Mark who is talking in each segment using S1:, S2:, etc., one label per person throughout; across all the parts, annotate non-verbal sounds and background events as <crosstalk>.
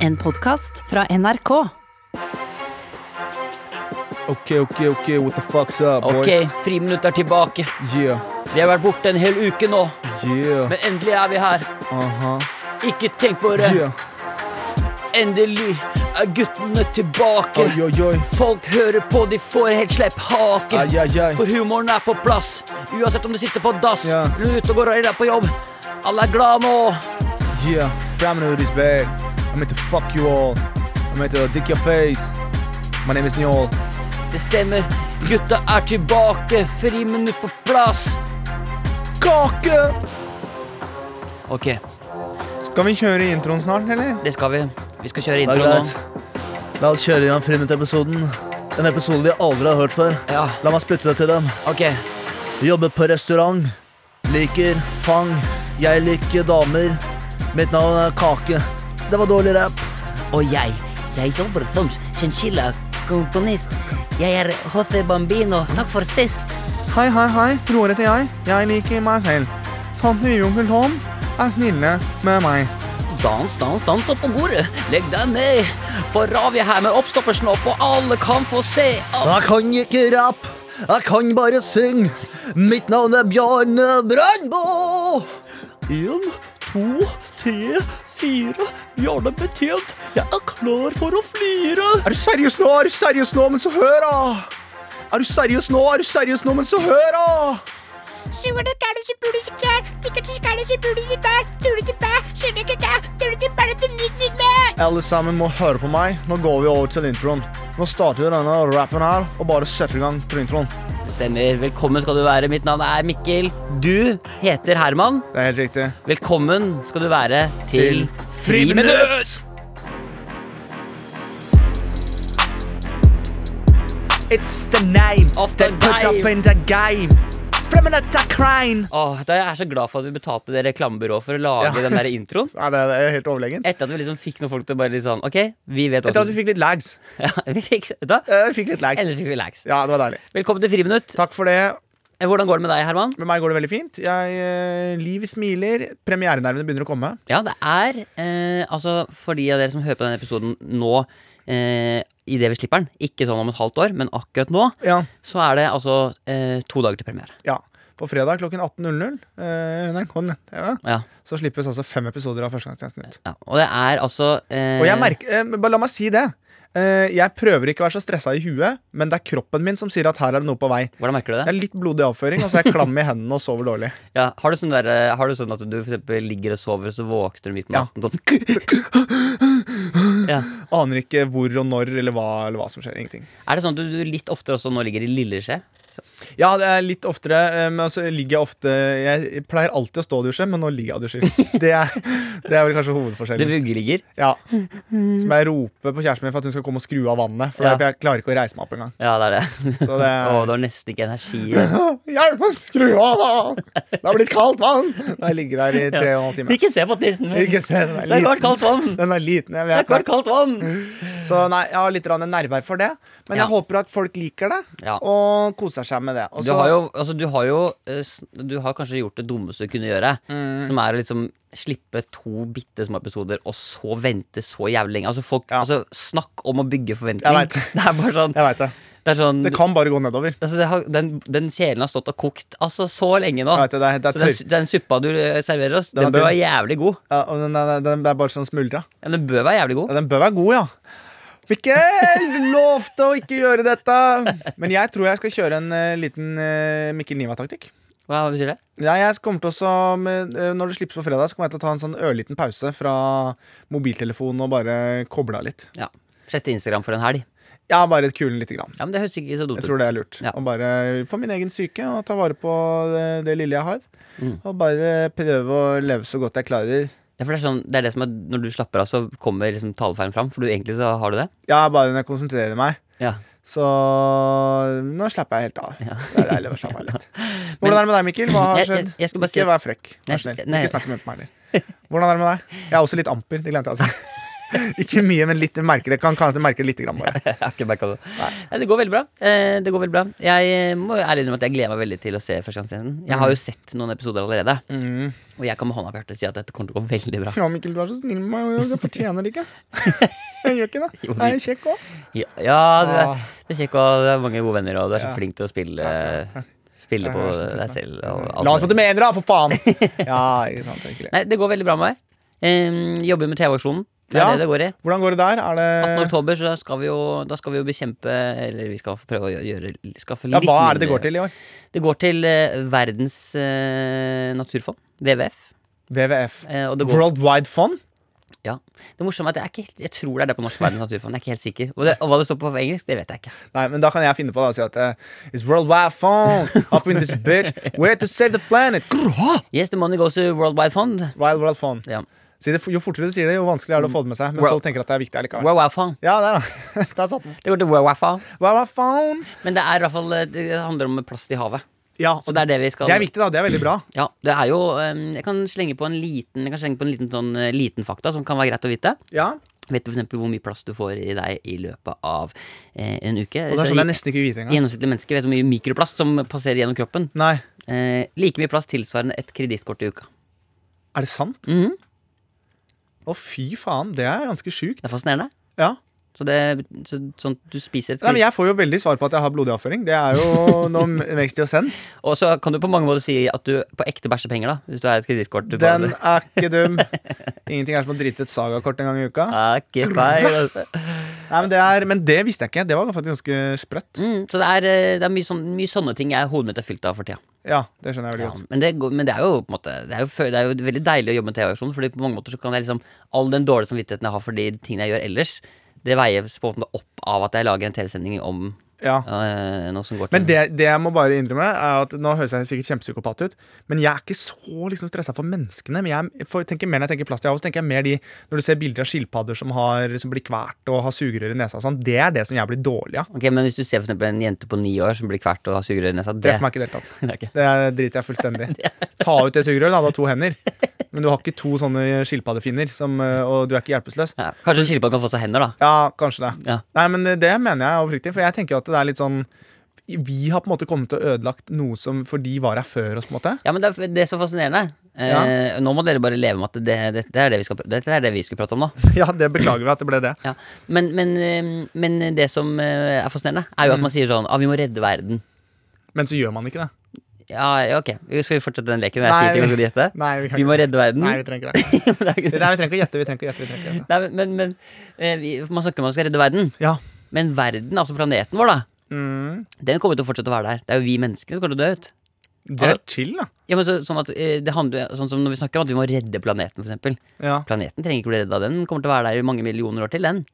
S1: En podkast fra NRK.
S2: Ok, ok, ok, what the fuck's up, boys?
S3: Ok, friminutt er tilbake.
S2: Yeah,
S3: Vi har vært borte en hel uke nå,
S2: yeah,
S3: men endelig er vi her.
S2: aha,
S3: Ikke tenk på det.
S2: yeah.
S3: Endelig er guttene tilbake.
S2: Oi, oi, oi.
S3: Folk hører på, de får helt slepp hake.
S2: Ai, ai, ai.
S3: For humoren er på plass, uansett om du sitter på dass
S2: Ja.
S3: eller ute og går eller er på jobb. Alle er glad nå.
S2: Yeah, friminutt is back. I'm going to fuck you all. I'm going to dick your face. My name is Njål.
S3: Det stemmer, gutta er tilbake. Friminutt på plass.
S2: Kake!
S3: Ok,
S2: Skal vi kjøre introen snart, eller?
S3: det skal vi. Vi skal kjøre
S4: Det er
S3: intro nå.
S4: La oss kjøre i gang Friminutt-episoden. En episode de aldri har hørt før.
S3: Ja,
S4: La meg spytte det til dem.
S3: ok.
S4: Jobber på restaurant. Liker fang. Jeg liker damer. Mitt navn er Kake. Det var dårlig rap.
S5: Og jeg, jeg jobber som chinchilla-komponist. Jeg er HC Bambino. Takk for sist.
S2: Hei, hei, hei. Roar heter jeg. Jeg liker meg selv. Tante og onkel Tom er snille med meg.
S3: Dans, dans, dans opp på bordet. Legg deg ned. For Ravi er her med oppstoppersnopp, og alle kan få se. at-
S4: Jeg kan ikke rap. Jeg kan bare synge. Mitt navn er Bjarne Brandbo.
S3: En, to, tre, fire. Bjarne betjent. Jeg er klar for å flire.
S2: Er du seriøs nå? Er du seriøs nå? Men så hør, da! Er du seriøs nå? Er du seriøs nå? Men så hør, da! Alle sammen må høre på meg. Nå går vi over til introen. Nå starter vi denne rappen her og bare setter i gang til introen.
S3: Stemmer. Velkommen skal du være. Mitt navn er Mikkel. Du heter Herman.
S2: Det er helt riktig.
S3: Velkommen skal du være til,
S2: Til
S3: Friminutt.
S2: It's the name
S3: Of the
S2: that put up in the game. Er.
S3: Åh, da er jeg så glad for at vi betalte det reklamebyrået for å lage den der introen. <laughs>
S2: Ja, det er- er helt overlegen.
S3: Etter at vi liksom fikk noen folk til å bare litt sånn Ok, vi vet også
S2: Etter at vi fikk litt lags. <laughs>
S3: ja, vi fikk, hva?
S2: Eh, Vi fikk litt lags.
S3: Endelig fikk vi lags.
S2: Ja, det var deilig.
S3: Velkommen til Friminutt.
S2: Takk for det.
S3: Eh, Hvordan går det med deg, Herman?
S2: Med meg går det veldig fint. Jeg, eh, Liv smiler. Premierenervene begynner å komme.
S3: Ja, det er eh, Altså, for de av dere som hører på denne episoden nå eh, idet vi slipper den, ikke sånn om et halvt år, men akkurat nå,
S2: Ja.
S3: så er det altså eh, to dager til premiere.
S2: ja. På fredag klokken 18.00 eh,
S3: Ja,
S2: så slippes altså fem episoder av Førstegangstjenesten ut.
S3: ja. Og det er altså eh,
S2: Og jeg merker, eh, bare la meg si det. Eh, jeg prøver ikke å være så stressa i huet, men det er kroppen min som sier at her er det noe på vei.
S3: Hvordan merker du det?
S2: Jeg er litt blodig avføring, og så er jeg klam i hendene og sover dårlig. <laughs>
S3: Ja, har, du sånn der, eh, har du sånn at du for ligger og sover, og så våkner du midt på
S2: Ja.
S3: natten sånn <laughs> ja.
S2: Aner ikke hvor og når eller hva, eller hva som skjer. Ingenting.
S3: Er det sånn at du, du litt oftere også nå ligger i lilleskje?
S2: Ja, det er litt oftere, eh, men så ligger jeg ofte Jeg pleier alltid å stå og dusje, men nå ligger jeg og dusjer. <laughs> Det er, det er vel kanskje
S3: Du
S2: hovedforskjellen.
S3: vuggeligger?
S2: Ja. Som jeg roper på kjæresten min for at hun skal komme og skru av vannet. For
S3: Ja.
S2: jeg klarer ikke å reise meg opp engang.
S3: Ja, det er det.
S2: Så det
S3: Å,
S2: er
S3: du har nesten ikke energi. <laughs>
S2: Hjelp meg, skru av! da! Det har blitt kaldt vann! Da jeg ligger der i tre og en halv time.
S3: Ikke se på tissen min!
S2: Ikke se, den er liten.
S3: Det er
S2: liten.
S3: kaldt vann!
S2: Den er liten, jeg
S3: Det er
S2: vet
S3: kvart kaldt vann!
S2: Så nei, jeg har litt nerver for det. Men jeg håper at folk liker det,
S3: Ja.
S2: og koser seg med det. Og
S3: Du har jo, altså, du har jo eh, Du har kanskje gjort det dummeste du kunne gjøre.
S2: Mm.
S3: Som er å liksom slippe to bitte små episoder, og så vente så jævlig lenge. Altså, folk,
S2: Ja.
S3: altså, snakk om å bygge forventning. <laughs> Det er bare sånn,
S2: det.
S3: det er sånn
S2: Det kan bare gå nedover.
S3: altså, det har, den, den kjelen har stått og kokt altså, så lenge nå.
S2: Det, det er,
S3: Så
S2: er
S3: den, den suppa du eh, serverer oss,
S2: Den er
S3: bør være jævlig god.
S2: Ja, den, er- den er bare sånn smuldra.
S3: Ja, den bør være jævlig god.
S2: Ja, den bør være god, ja. Mikkel lovte å ikke gjøre dette. Men jeg tror jeg skal kjøre en eh, liten uh, Mikkel Niva-taktikk.
S3: Hva betyr det?
S2: Ja, jeg kommer til å så, med, eh, Når det slippes på fredag, så kommer jeg til å ta en sånn ørliten pause fra mobiltelefonen og bare koble av litt.
S3: Ja. Sjette Instagram for en helg.
S2: Ja, bare kulen lite grann.
S3: Ja, men Det høres ikke så dumt
S2: Jeg
S3: ut.
S2: tror det er lurt.
S3: Ja.
S2: Og bare for min egen syke og ta vare på det, det lille jeg har.
S3: Mm.
S2: Og bare prøve å leve så godt jeg klarer.
S3: Ja, for det er, sånn, det er det som er Når du slapper av, så kommer liksom talefeilen fram. For du egentlig så har du det.
S2: Ja, bare når jeg konsentrerer meg.
S3: Ja.
S2: Så nå slapper jeg helt av.
S3: Ja.
S2: Det er deilig å slappe av litt. <laughs> Hvordan er det med deg, Mikkel? Hva har
S3: Jeg- jeg-
S2: skjedd?
S3: jeg skal bare
S2: Ikke
S3: si-
S2: vær frekk. Vær snill. Ikke snakk med meg heller. Hvordan er det med deg? Jeg er også litt amper. Det glemte jeg å si. <laughs> Ikke mye, men litt. Merker det. Kan kan at jeg det lite grann, bare. <laughs>
S3: Jeg har ikke det. Nei, det går veldig bra. Eh, det går veldig bra Jeg eh, må ærlig innrømme at jeg gleder meg veldig til å se Førstegangstjenesten. Jeg har jo sett noen episoder allerede,
S2: Mm.
S3: og jeg kan med hånda på hjertet si at dette kommer til å gå veldig bra.
S2: Ja, Mikkel, du er så snill med meg. Jeg fortjener det ikke. <laughs> Jeg gjør ikke det. Jeg er kjekk òg.
S3: Ja, ja du er, du er kjekk, og du har mange gode venner, og du er så flink til å spille Spille på deg selv.
S2: La oss på det mener, da, for faen! <laughs> Ja, ikke sant. Egentlig.
S3: Nei, det går veldig bra med meg. Um, jobber med TV-aksjonen. Det er
S2: Ja.
S3: det det går i.
S2: Hvordan går det der? Er
S3: 18. oktober, så skal vi jo, da skal vi jo bekjempe Eller vi skal prøve å gjøre skaffe
S2: ja,
S3: litt
S2: Hva er det det går til i år?
S3: Det går til uh, Verdens uh, naturfond, WWF.
S2: WWF.
S3: Eh, det går
S2: World Wide Fund?
S3: Ja. Det morsomme er at jeg, er helt, jeg tror det er det på norsk Verdens naturfond. Jeg er ikke helt sikker. Og, det, og hva det står på engelsk, det vet jeg ikke.
S2: Nei, men da kan jeg finne på det og si at uh, It's World Wide Fund up in this bitch. Where to save the planet.
S3: Yes, the money goes to World Wide Fund.
S2: Wild World Fund.
S3: Ja.
S2: Det, jo fortere du sier det, jo vanskeligere er det å få det med seg. Men folk tenker at det er viktig allikevel. Ja, der, da. <laughs> Der satt den.
S3: Det går til Fund. Men det er i hvert fall eh, Det handler om plast i havet.
S2: Ja,
S3: og det er det vi skal
S2: det er viktig, da. Det er veldig bra.
S3: Ja, det er jo Jeg kan slenge på en liten Jeg kan slenge på en liten, sånn, eh, liten fakta som kan være greit å vite.
S2: Ja,
S3: Vet du for eksempel hvor mye plast du får i deg i løpet av eh, en uke?
S2: Og det er sånn jeg nesten ikke vite engang.
S3: Gjennomsnittlig menneske vet hvor mye mikroplast som passerer gjennom kroppen.
S2: Nei,
S3: Eh, like mye plast tilsvarende et kredittkort i uka.
S2: er det sant?
S3: Mhm.
S2: Å, fy faen. Det er ganske sjukt.
S3: Det er fascinerende.
S2: Ja.
S3: Så det så, sånn du spiser et
S2: Nei, men Jeg får jo veldig svar på at jeg har blodig avføring. Det er jo <laughs> noe makes no sense.
S3: Og så kan du på mange måter si at du på ekte bæsjer penger, da. Hvis du har et kredittkort.
S2: Den er ikke dum. <laughs> Ingenting er som å drite et sagakort en gang i uka.
S3: er ikke feil, altså.
S2: Nei, men, det er, men det visste jeg ikke. Det var faktisk ganske sprøtt.
S3: mm, Så det er, eh, det er mye, sånn, mye sånne ting jeg hodet mitt er fylt av for tida.
S2: Ja, det skjønner jeg veldig
S3: Ja,
S2: godt.
S3: men, det, men det er jo måte Det er jo, det er jo veldig deilig å jobbe med TV-aksjon, Fordi på mange måter så kan jeg liksom all den dårlige samvittigheten jeg har for de tingene jeg gjør ellers, det veies på en måte opp av at jeg lager en TV-sending om
S2: Ja.
S3: eh,
S2: Men det, det jeg må bare innrømme, er at nå høres jeg sikkert kjempepsykopat ut, men jeg er ikke så liksom stressa for menneskene. Men jeg for, tenker mer når jeg tenker plast i havet, tenker jeg mer de Når du ser bilder av skilpadder som, har, som blir kvalt og har sugerør i nesa sånn, det er det som jeg blir dårlig av.
S3: Ok, Men hvis du ser for en jente på ni år som blir kvalt og har sugerør i nesa
S2: Det
S3: Det,
S2: er for meg ikke i det <laughs>
S3: ikke
S2: Det er- driter jeg fullstendig i. Ta ut det sugerøret, da. Du har to hender. Men du har ikke to sånne skilpaddefinner, som, øh, og du er ikke hjelpeløs.
S3: ja, Kanskje skilpadden kan få seg hender, da.
S2: Ja, kanskje det.
S3: Ja.
S2: Nei, men det mener jeg oppriktig, for jeg tenker jo at det er litt sånn Vi har på en måte kommet til å ødelagt noe som For de var her før oss, på en måte.
S3: Ja, men det er, det er så fascinerende. Eh, Nå må dere bare leve med at det, det, det, er det, vi skal, det er det vi skulle prate om nå. <laughs>
S2: Ja, det beklager vi at det ble det.
S3: Ja. Men, men, eh, men det som eh, er fascinerende, er jo at man sier sånn ah, vi må redde verden.
S2: Men så gjør man ikke det.
S3: Ja, ok. Skal vi fortsette den leken?
S2: Nei,
S3: skal gjette? <laughs>
S2: Nei, vi,
S3: Vi må redde verden.
S2: Nei, vi trenger ikke <laughs> det. Nei, vi trenger ikke å gjette. Vi trenger ikke å gjette, vi trenger ikke å gjette.
S3: Nei, men, men, eh, vi, Man snakker om at man skal redde verden.
S2: Ja.
S3: Men verden, altså planeten vår, da
S2: Mm,
S3: den kommer til å fortsette å være der. Det er jo vi menneskene som kommer til å dø ut.
S2: det er chill, da.
S3: Ja, men så, sånn, at, eh, det handler, sånn som når vi snakker om at vi må redde planeten, eksempel.
S2: Ja.
S3: Planeten trenger ikke bli redda. Den kommer til å være der i mange millioner år til, den.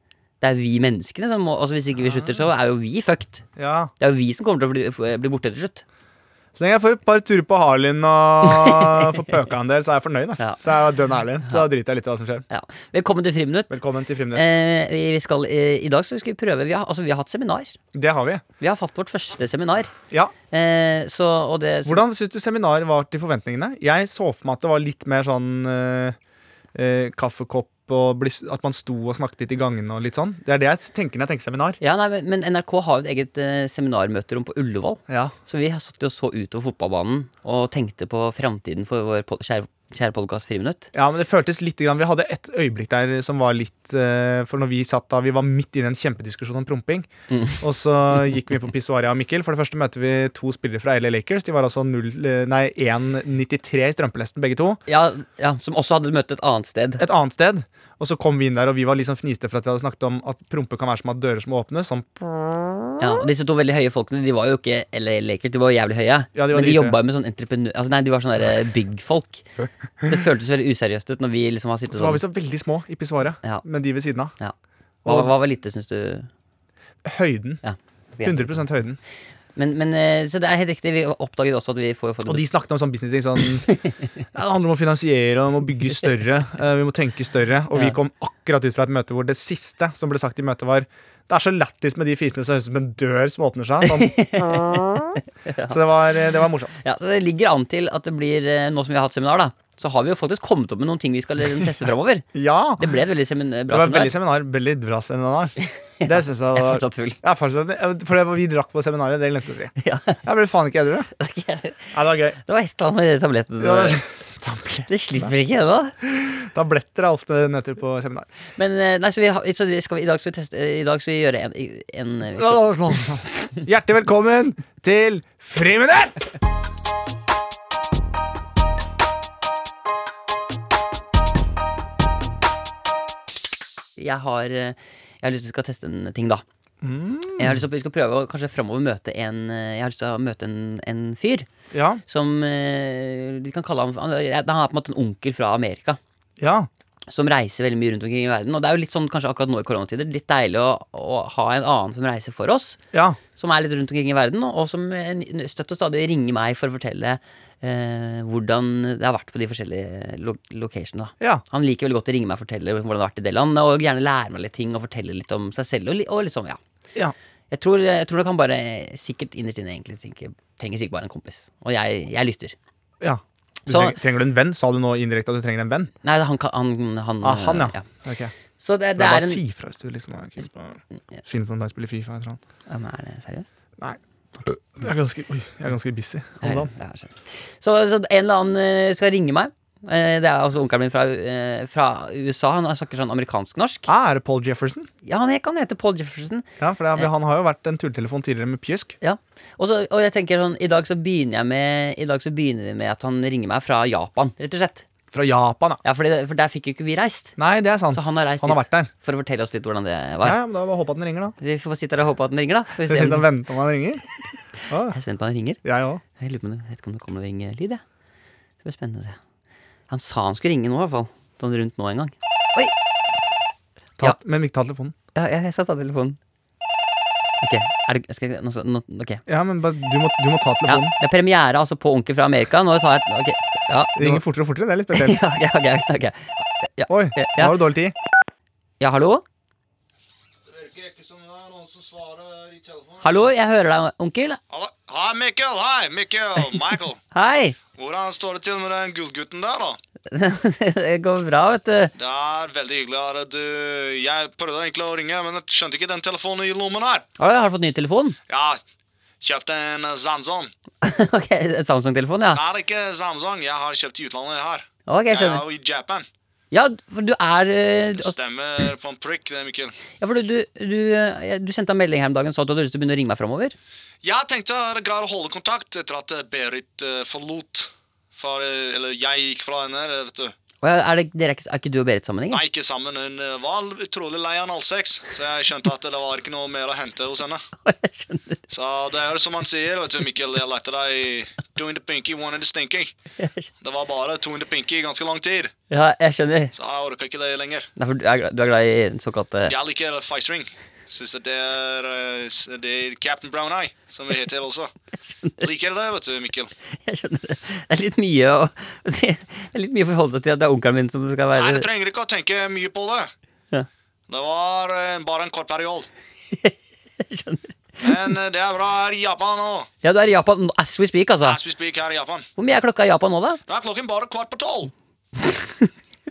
S3: Det er vi menneskene som må altså Hvis ikke vi slutter, så er jo vi fucked.
S2: ja.
S3: Det er jo vi som kommer til å bli, bli borte til slutt.
S2: Så lenge jeg får et par turer på Harlin og får <laughs> pøka en del, så er jeg fornøyd. Altså.
S3: Ja.
S2: Så er jeg dønn ærlig. Så da driter jeg litt i hva som skjer.
S3: Ja. Velkommen til Friminutt.
S2: Velkommen til Friminutt.
S3: Eh, vi skal, eh, I dag så skal vi prøve vi har, altså, vi har hatt seminar.
S2: Det har vi.
S3: Vi har hatt vårt første seminar.
S2: Ja.
S3: Eh, så, det, så,
S2: Hvordan syns du seminar var til forventningene? Jeg så for meg at det var litt mer sånn eh, eh, kaffekopp og bli, at man sto og snakket litt i gangene og litt sånn. Det er det jeg tenker når jeg tenker seminar.
S3: ja, nei, men, NRK har jo et eget eh, seminarmøterom på Ullevål.
S2: Ja.
S3: Så vi satt jo og så utover fotballbanen og tenkte på framtiden for vår pod kjære, kjære podkast Friminutt.
S2: Ja, men det føltes litt grann, Vi hadde et øyeblikk der som var litt eh, For når vi satt da, vi var midt inne i en kjempediskusjon om promping.
S3: Mm.
S2: Og så gikk vi på pissoaret av Mikkel. For det første møter vi to spillere fra LA Lakers. De var altså 0, eh, 1,93 i strømpelesten, begge to.
S3: Ja, ja, som også hadde møtt et annet sted.
S2: Et annet sted. Og så kom vi inn der, og vi var liksom fniste for at vi hadde snakket om at prompe kan være som at dører som åpnes. Sånn.
S3: Ja, og Disse to veldig høye folkene De var jo ikke LA Lakers, de var jævlig høye.
S2: Ja, de var
S3: men de jobba jo med sånn entreprenør... Altså, nei, de var sånne der byggfolk. Så det føltes veldig useriøst ut når vi liksom har sittet
S2: Så var vi
S3: sånn.
S2: så veldig små i pissoaret,
S3: Ja.
S2: med de ved siden av.
S3: Ja. Hva, hva var lite, syns du?
S2: Høyden.
S3: Ja.
S2: 100 høyden.
S3: Men, men eh, Så det er helt riktig. Vi oppdaget også at vi får
S2: Og de snakket om sånn businessting sånn <laughs> ja, Det handler om å finansiere og om å bygge større. eh, vi må tenke større. Og vi kom akkurat ut fra et møte hvor det siste som ble sagt i møtet, var det er så lættis med de fisene som høres ut som en dør som åpner seg. Sånn. <laughs> Så det var, det var morsomt.
S3: Ja, så Det ligger an til at det blir eh, Nå som vi har hatt seminar, da så har vi jo faktisk kommet opp med noen ting vi skal eh, teste framover. <laughs>
S2: Ja!
S3: Det ble et veldig semin
S2: Det
S3: var
S2: var veldig
S3: seminar.
S2: seminar. Veldig bra seminar. <laughs> Det syns jeg var
S3: fortsatt full.
S2: ja, fortsatt, For det var vi drakk på seminaret, det glemte jeg å si. <laughs>
S3: Ja.
S2: Jeg ble faen ikke edru. <laughs>
S3: Det
S2: Ja, det var gøy.
S3: Det var et eller annet med de tablettene.
S2: Det var, tablet-
S3: Det slipper ikke ennå.
S2: Tabletter er ofte nøtter på seminar.
S3: Men eh, nei, så vi, så vi skal, vi- i dag skal vi teste I dag skal vi gjøre en, en vi skal,
S2: Hjertelig velkommen til Friminutt!
S3: Jeg har eh, Jeg har lyst til at vi skal teste en ting, da. Jeg har lyst til at vi skal prøve å kanskje fremover møte en eh, Jeg har lyst til å møte en, en fyr
S2: Ja. som
S3: eh, De kan kalle ham Han er på en måte en onkel fra Amerika.
S2: ja.
S3: Som reiser veldig mye rundt omkring i verden. Og det er jo litt sånn kanskje akkurat nå i koronatider litt deilig å, å ha en annen som reiser for oss.
S2: ja.
S3: Som er litt rundt omkring i verden, og som støtt og stadig ringer meg for å fortelle eh, hvordan det har vært på de forskjellige lo locationene.
S2: Ja.
S3: Han liker veldig godt å ringe meg og fortelle hvordan det har vært i det landet, og gjerne lære meg litt ting og fortelle litt om seg selv. Og, og sånn, ja.
S2: ja.
S3: Jeg tror, jeg tror nok han bare sikkert innerst inne egentlig tenker, trenger sikkert bare en kompis. Og jeg, jeg lyster.
S2: ja. Du
S3: Så-
S2: trenger, trenger du en venn? Sa du nå indirekte at du trenger en venn?
S3: Nei, han, kan- han, han,
S2: Ah, han, ja.
S3: ja.
S2: Ok.
S3: Så det, det
S2: Bare
S3: er en
S2: si ifra hvis du liksom er keen på å finne på om deg spiller Fifa.
S3: eller noe. Er det seriøst?
S2: Nei. Jeg er ganske, oi, jeg er ganske busy.
S3: om dagen. så, så en eller annen eh, skal ringe meg. Eh, Det er altså onkelen min fra, eh, fra USA. Han snakker sånn amerikansk-norsk.
S2: Ah, er det Paul Jefferson?
S3: Ja, han kan hete Paul Jefferson.
S2: Ja, for det, Han har jo vært en tulltelefon tidligere med pjusk.
S3: Ja. Og, så, og jeg tenker sånn, i dag så begynner jeg med I dag så begynner vi med at han ringer meg fra Japan, rett og slett.
S2: Fra Japan, ja.
S3: Ja, fordi, For der fikk jo ikke vi reist.
S2: Nei, det er sant.
S3: Så han har reist
S2: Han har vært der.
S3: for å fortelle oss litt hvordan det var.
S2: ja, men Da bare håpe at den ringer, da.
S3: Vi får sitte her og håpe at den ringer, da. Vi
S2: sitter og venter på om han ringer. <laughs>
S3: Jeg er spent på om han ringer.
S2: jeg òg.
S3: Jeg lurer på det, om det kommer noe ringelyd, jeg. Det blir spennende å se. Han sa han skulle ringe nå, i hvert fall. Sånn rundt nå en gang. Ja.
S2: Men ikke ta telefonen.
S3: Ja, jeg, jeg skal ta telefonen. Ok, er det, skal jeg, nå, nå, ok
S2: Ja, men bare, du, må, du må ta
S3: ja,
S2: telefonen.
S3: Det er premiere altså på Onkel fra Amerika. Nå tar jeg Ok, ja,
S2: Ringer fortere og fortere. Det er litt <laughs> spesielt.
S3: ja, okay, okay, okay.
S2: Ja, Oi,
S3: Ja.
S2: nå har du dårlig tid.
S3: Ja, hallo?
S6: Det virker ikke som det er noen som svarer i telefonen.
S3: Hallo, jeg hører deg, onkel.
S6: Hallo? Hei, Mikkel. Hei, Mikkel. Michael. <laughs>
S3: Hei!
S6: Hvordan står det til med den gullgutten der, da? <laughs>
S3: det går bra, vet du.
S6: Det er veldig hyggelig at du Jeg prøvde egentlig å ringe, men jeg skjønte ikke den telefonen i lommen her.
S3: Har du, har du fått ny telefon?
S6: Ja, kjøpte en Samsung. <laughs>
S3: ok, Samsung-telefon, ja.
S6: Det er ikke Samsung. Jeg har kjøpt i utlandet her.
S3: Ok, jeg
S6: Jeg er jo i Japan.
S3: Ja, for du er eh,
S6: Det stemmer på en prikk, det, Mikkel.
S3: Ja, for du, du, du, du sendte en melding her om dagen så at du hadde lyst til å begynne å ringe meg framover.
S6: Jeg tenkte jeg greier å holde kontakt etter at Berit eh, forlot for, eh, Eller jeg gikk fra henne, vet du.
S3: Og er, det, dere, er ikke- er ikke du og Berit sammen lenger?
S6: Nei, ikke sammen. Hun eh, var utrolig lei av sex så jeg skjønte at det var ikke noe mer å hente hos henne. <laughs> Så det er som han sier, vet du, Mikkel. Jeg lærte deg doing the pinky, one in the stinky. <laughs> Det var bare doing the pinky i ganske lang tid,
S3: Ja, jeg skjønner.
S6: så jeg orka ikke det lenger.
S3: Nei, for du er, glad- du er glad i såkalte
S6: Jeg liker Fice Ring. at det er, eh, det er Captain Brown Eye, som vi heter også. <laughs> Liker det, vet du, Mikkel.
S3: Jeg skjønner det. Det er litt mye å <laughs> Det er litt mye å forholde seg til at det er onkelen min som skal være Nei,
S6: du trenger ikke å tenke mye på det.
S3: Ja.
S6: Det var eh, bare en kort periode. <laughs>
S3: Jeg skjønner.
S6: Men eh, det er bra her i Japan nå.
S3: Ja, du er i Japan as we speak, altså.
S6: As we speak her i Japan.
S3: Hvor mye er klokka i Japan nå, da?
S6: Nå er klokken bare kvart på tolv.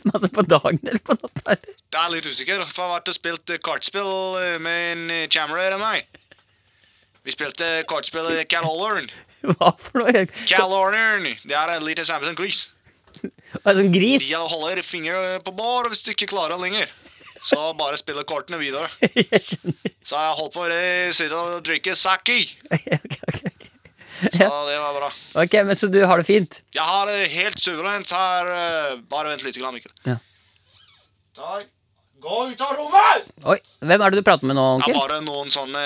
S6: <laughs>
S3: Altså på dagen eller på natta?
S6: Det er litt usikker, for jeg har vært og spilt eh, kartspill eh, med en eh, cameraer av meg. Vi spilte kartspill i Cal. <laughs>
S3: Hva for noe?
S6: Cal det er en liten samme som gris.
S3: Hva, Sånn gris?
S6: De holder fingre på bar hvis du ikke klarer lenger. Så bare spiller kortene videre. <laughs>
S3: Jeg.
S6: Så jeg holdt på å eh, sitte og drikke sake.
S3: Ok, ok, ok. <laughs>
S6: Så det var bra.
S3: Ok, men Så du har det fint?
S6: Jeg har det helt suverent her. eh, Bare vent litt, Mikkel.
S3: Ja.
S6: Takk. Gå ut av rommet!
S3: Oi, Hvem er det du prater med nå,
S6: onkel?
S3: Onkel?
S6: bare noen sånne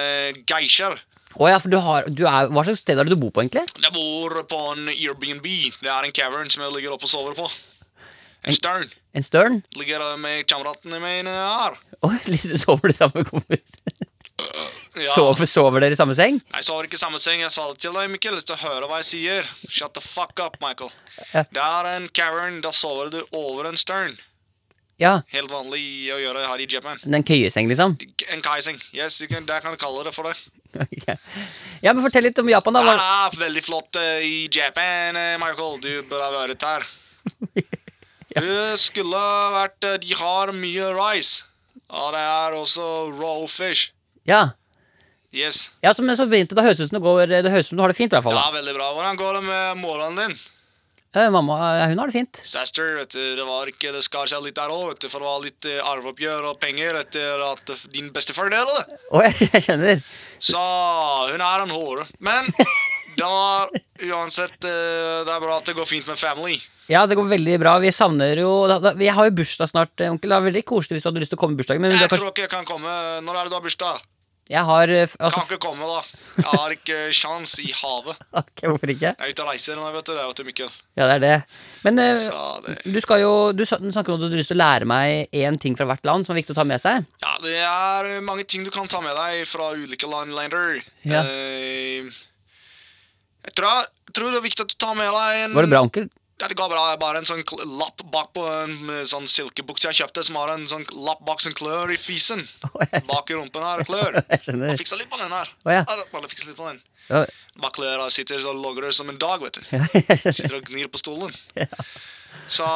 S6: geisjer.
S3: Oh, ja, for du har, du er, Hva slags sted er det du bor på, egentlig?
S6: Jeg bor på en Airbnb. Det er en cavern som jeg ligger oppe og sover på. En stern.
S3: En Stern?
S6: Ligger med kameratene mine her.
S3: Oi, <laughs> liksom sover du sammen med kompis?
S6: Ja.
S3: Sover, sover dere i samme seng?
S6: Jeg sover ikke i samme seng. Jeg sa det til deg, Mikkel. Hvis du hører hva jeg sier. Shut the fuck up, Michael.
S3: Ja.
S6: Det er en cavern. Da sover du over en stern.
S3: Ja.
S6: Helt vanlig å gjøre her i Japan.
S3: En køyeseng, liksom?
S6: En kaising. Yes, you can, der kan du kalle det for det. <laughs>
S3: Ja, men Fortell litt om Japan, da.
S6: Det
S3: Hva-
S6: er veldig flott uh, i Japan, eh, Michael. Du burde ha vært her. <laughs> Du skulle vært eh, De har mye rice. Og det er også raw fish.
S3: Ja.
S6: Yes.
S3: ja, så, men så fint. Da høres ut som det går Det høres ut som du har det fint, i hvert fall.
S6: Ja, veldig bra. Hvordan går det med moren din?
S3: Eh, Mamma hun har det fint.
S6: Søster, vet du, det var ikke Det skar seg litt der òg, du, for det var litt eh, arveoppgjør og penger etter at eh, din bestefar døde.
S3: Oh, jeg, jeg kjenner.
S6: Så hun er en hore. Men <laughs> det var uansett eh, Det er bra at det går fint med family.
S3: Ja, det går veldig bra. Vi savner jo da, da, Vi har jo bursdag snart, eh, onkel. Det er veldig koselig hvis du hadde lyst til å komme i bursdagen. Men
S6: Jeg
S3: kanskje,
S6: tror ikke jeg kan komme. Når er det du har bursdag?
S3: Jeg har altså,
S6: Kan ikke komme, da. Jeg har ikke <laughs> sjans i havet.
S3: ok, Hvorfor ikke?
S6: Jeg er ute og reiser nå, vet du. Det er jo til Mikkel.
S3: Ja, det er det. Men eh,
S6: det
S3: du skal jo Du snakker om at du har lyst til å lære meg én ting fra hvert land som er viktig å ta med seg.
S6: Ja, det er eh, mange ting du kan ta med deg fra ulike landlander.
S3: Ja.
S6: Eh, jeg, tror, jeg tror det er viktig at du tar med deg en
S3: Var det bra, onkel?
S6: Det. Det er bare en sånn lapp bak på en eh, sånn silkebukse jeg kjøpte, som har en sånn lapp bak som klør i fisen. <laughs> Bak i rumpen her klør. <laughs>
S3: Jeg skjønner.
S6: Bare fiksa litt på den her.
S3: Ja.
S6: Bare fiksa litt på den.
S3: Ja,
S6: Bak klør sitter og logrer som en dag, vet du. <laughs>
S3: ja.
S6: Sitter og gnir på stolen. Så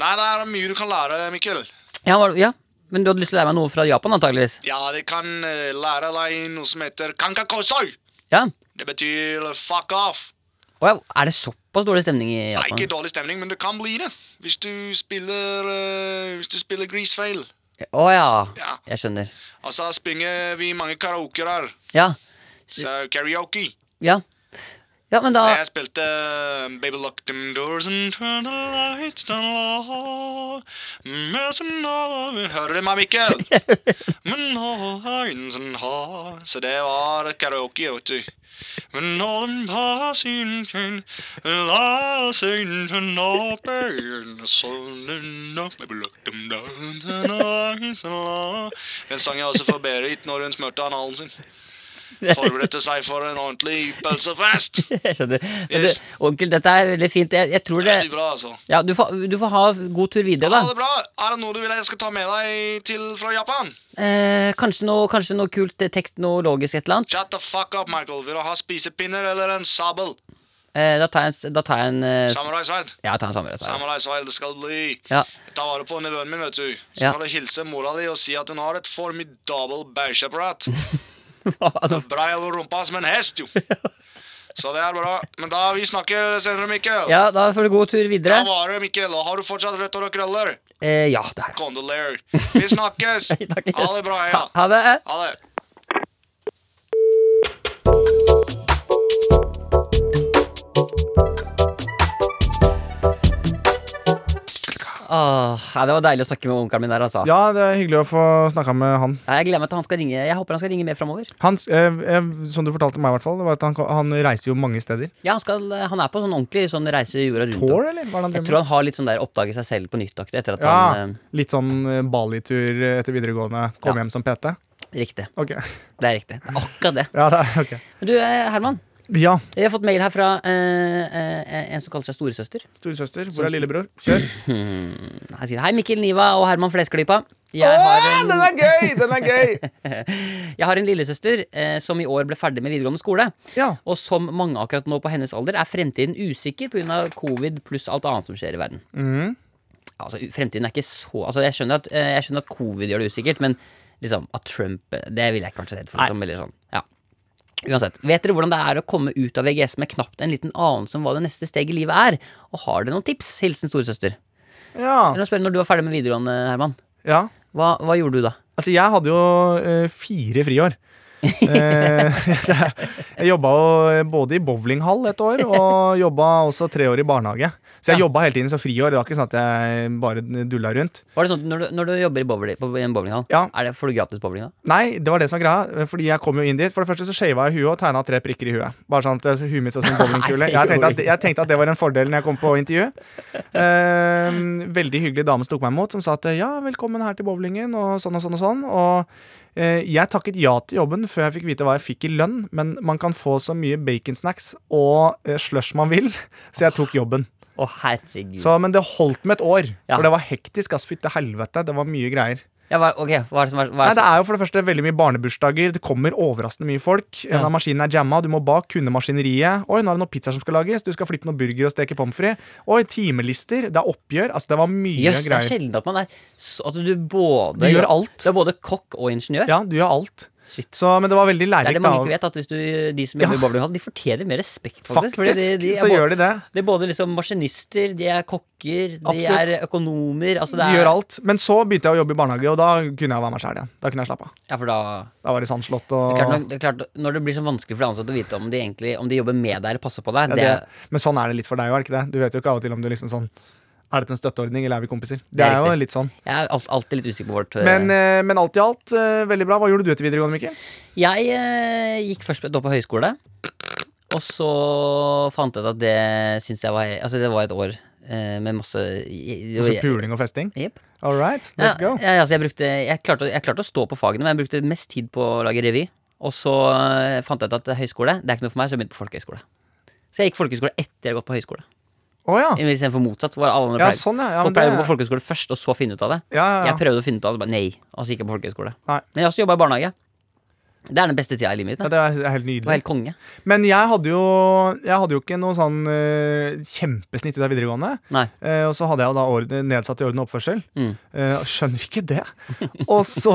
S6: Nei, det er mye du kan lære, Mikkel.
S3: Ja, ja, men du hadde lyst til å lære meg noe fra Japan, antageligvis?
S6: Ja, det kan eh, lære deg noe som heter kankakosoi.
S3: Ja.
S6: Det betyr fuck off.
S3: Ja, er det såpass dårlig stemning i Japan?
S6: Nei, ikke dårlig stemning, men det kan bli det. Hvis du spiller uh, Hvis du spiller Greasefail.
S3: Å ja.
S6: Ja.
S3: Jeg skjønner.
S6: Altså springer vi mange karaoker her.
S3: Ja.
S6: Så karaoke.
S3: Ja. Ja, men da
S6: Så jeg spilte uh, Baby lock them doors and turn the lights down low. Hører du meg, Mikkel? <laughs> Men all lines and ha Så det var karaoke, vet du. Men all them passing can pain Sun up Baby lock them doors and the lights down low Den sang jeg også for Berit når hun smurte analen sin. Forberedte seg for en ordentlig pølsefest. <laughs>
S3: Jeg skjønner.
S6: Yes.
S3: du, onkel, dette er veldig fint. Jeg, jeg tror det
S6: Veldig bra, altså.
S3: Ja, du får, du får ha god tur videre,
S6: Ha
S3: da.
S6: det bra. Er det noe du vil jeg skal ta med deg til fra Japan?
S3: Eh, kanskje, noe, kanskje noe kult teknologisk et eller annet?
S6: Shut the fuck up, Michael. Vil du ha spisepinner eller en sabel?
S3: Eh, da tar jeg en, da tar jeg en eh,
S6: Samuraisverd.
S3: Ja, jeg tar en samurai.
S6: Samuraisverd det skal bli.
S3: Ja.
S6: Ta vare på nevøen min, vet du. Så
S3: Ja.
S6: kan du hilse mora di og si at hun har et formidabel bæsjeapparat. <laughs> <laughs> Brei over rumpa som en hest, jo. <laughs> Så det er bra. Men da vi snakker senere, Mikkel.
S3: ja, da får du god tur videre.
S6: Da var det, Mikkel. Og har du fortsatt rødt hår og krøller?
S3: Eh, ja, det er
S6: jeg. <laughs> Vi snakkes.
S3: Vi snakkes.
S6: Ha det bra, ja.
S3: Ha, ha det.
S6: Ha det.
S3: Åh, ja, det var deilig å snakke med onkelen min der, altså.
S2: Ja, det er hyggelig å få snakka med han.
S3: Ja, Jeg gleder meg til han skal ringe Jeg håper han skal ringe mer framover.
S2: Eh, eh, som du fortalte meg, i hvert fall, det var at han, han reiser jo mange steder.
S3: Ja, han, skal, han er på sånn ordentlig sånn reise jorda rundt.
S2: Tour, eller? Hva er det han
S3: Jeg tror han har litt sånn der oppdage seg selv på nytt-aktig etter at
S2: Ja,
S3: han
S2: litt sånn eh, Bali-tur etter videregående. Kom
S3: Ja.
S2: hjem som PT.
S3: eh, Riktig.
S2: Okay.
S3: Det er riktig. Det er akkurat det. <laughs>
S2: Ja, det er, okay.
S3: Men du, eh, Herman.
S2: Ja,
S3: Jeg har fått mail her fra eh, eh, en som kaller seg storesøster.
S2: storesøster. Hvor er lillebror? Kjør. <laughs>
S3: Her sier Hei, Mikkel Niva og Herman Flesklypa. Jeg har en,
S2: Den er gøy! Den er gøy! <laughs>
S3: jeg har en lillesøster eh, som i år ble ferdig med videregående skole.
S2: Ja.
S3: Og som mange akkurat nå på hennes alder er fremtiden usikker pga. covid pluss alt annet som skjer i verden.
S2: Mm.
S3: Altså, Fremtiden er ikke så Altså, jeg skjønner at, eh, jeg skjønner at covid gjør det usikkert, men liksom at Trump eh, Det vil jeg ikke vært så redd for. Liksom, eller sånn. ja. Uansett, Vet dere hvordan det er å komme ut av VGS med knapt en liten anelse om hva det neste steget i livet er? Og har dere noen tips? Hilsen storesøster.
S2: Ja.
S3: Eller spørre når du var ferdig med videregående, Herman.
S2: ja.
S3: Hva, hva gjorde du da?
S2: Altså, jeg hadde jo eh, fire friår. Eh, <laughs> jeg jobba jo både i bowlinghall et år, og jobba også tre år i barnehage. Så jeg
S3: Ja.
S2: jobba hele tiden som friår. Det var ikke sånn at jeg bare dulla rundt.
S3: Var det sånn Når du, når du jobber i, bowling, på, i en bowlinghall,
S2: Ja.
S3: er det, får du gratis bowling da?
S2: Nei, det var det som var greia. Fordi jeg kom jo inn dit. For det første så shava jeg huet og tegna tre prikker i huet. Bare sånn at huet mitt så ut som <laughs> bowlingkule. Jeg tenkte, at, jeg tenkte at det var en fordel når jeg kom på intervju. Eh, veldig hyggelig dame som tok meg imot, som sa at ja, velkommen her til bowlingen, og sånn og sånn og sånn. Og jeg takket ja til jobben før jeg fikk vite hva jeg fikk i lønn, men man kan få så mye baconsnacks og eh, slush man vil, <laughs> så jeg tok jobben.
S3: Å, herregud.
S2: Så, men det holdt med et år,
S3: Ja.
S2: for det var hektisk. Ass, fytte helvete. Det var mye greier.
S3: Ja, hva, ok, hva er det som er,
S2: Nei, Det er jo for det første veldig mye barnebursdager. Det kommer overraskende mye folk. En
S3: Ja.
S2: av maskinene er jamma. Du må bak kunne maskineriet. Oi, nå er det noen pizzaer som skal lages. Du skal flippe noen burger og steke pommes frites. Oi, timelister. Det er oppgjør. Altså, det var mye
S3: greier det er sjelden at man er At du både
S2: Du gjør alt.
S3: Du er både kokk og ingeniør.
S2: Ja, du gjør alt. Så, men det var veldig
S3: Det er det man ikke vet, at hvis du, de som
S2: Ja.
S3: jobber i bowlinghall, de fortjener mer respekt, faktisk.
S2: Faktisk,
S3: de, de
S2: så gjør de det.
S3: Det er både liksom maskinister, de er kokker, de
S2: Absolutt.
S3: er økonomer altså
S2: De
S3: er,
S2: gjør alt. Men så begynte jeg å jobbe i barnehage, og da kunne jeg være meg sjæl igjen. Da kunne jeg slappe av.
S3: Ja, for da
S2: Da var det sandslått
S3: det er, klart, det er klart, Når det blir så vanskelig for de ansatte å vite om de egentlig Om de jobber med deg eller passer på deg,
S2: ja,
S3: det,
S2: det, Men sånn er det litt for deg òg, er det ikke det? Du vet jo ikke av og til om du liksom sånn Er dette en støtteordning, eller er vi kompiser? Det
S3: Det er
S2: er jo litt sånn.
S3: jeg er alltid litt usikker på vårt eh,
S2: Men, eh, men alt i alt, eh, veldig bra. Hva gjorde du etter videregående, Mikkel?
S3: Jeg eh, gikk først på høyskole, og så fant jeg ut at det syns jeg var Altså, det var et år med masse i-
S2: Altså puling og festing?
S3: Yep.
S2: All right, let's
S3: ja,
S2: go.
S3: Ja, altså jeg, brukte, jeg, klarte, jeg klarte å stå på fagene, men jeg brukte mest tid på å lage revy. Og så fant jeg ut at høyskole det er ikke noe for meg, så jeg begynte på folkehøyskole. Så jeg gikk folkehøyskole etter jeg hadde gått på høyskole.
S2: Å ja.
S3: Istedenfor motsatt. Hvor alle andre
S2: Ja,
S3: pleier,
S2: sånn, ja. ja
S3: folk pleier å gå på folkehøyskole først, og så finne ut av det. Jeg prøvde å finne ut av det, bare nei. Og så gikk jeg på folkehøyskole. Men jeg også jobba i barnehage. Det er den beste tida i livet mitt.
S2: ja, det er helt
S3: Det var helt konge.
S2: Men jeg hadde jo, jeg hadde jo ikke noe sånn uh, kjempesnitt ut av videregående.
S3: Nei.
S2: Uh, og så hadde jeg jo da orden, nedsatt i orden og oppførsel.
S3: Mm.
S2: Uh, skjønner ikke det. <laughs> Og så,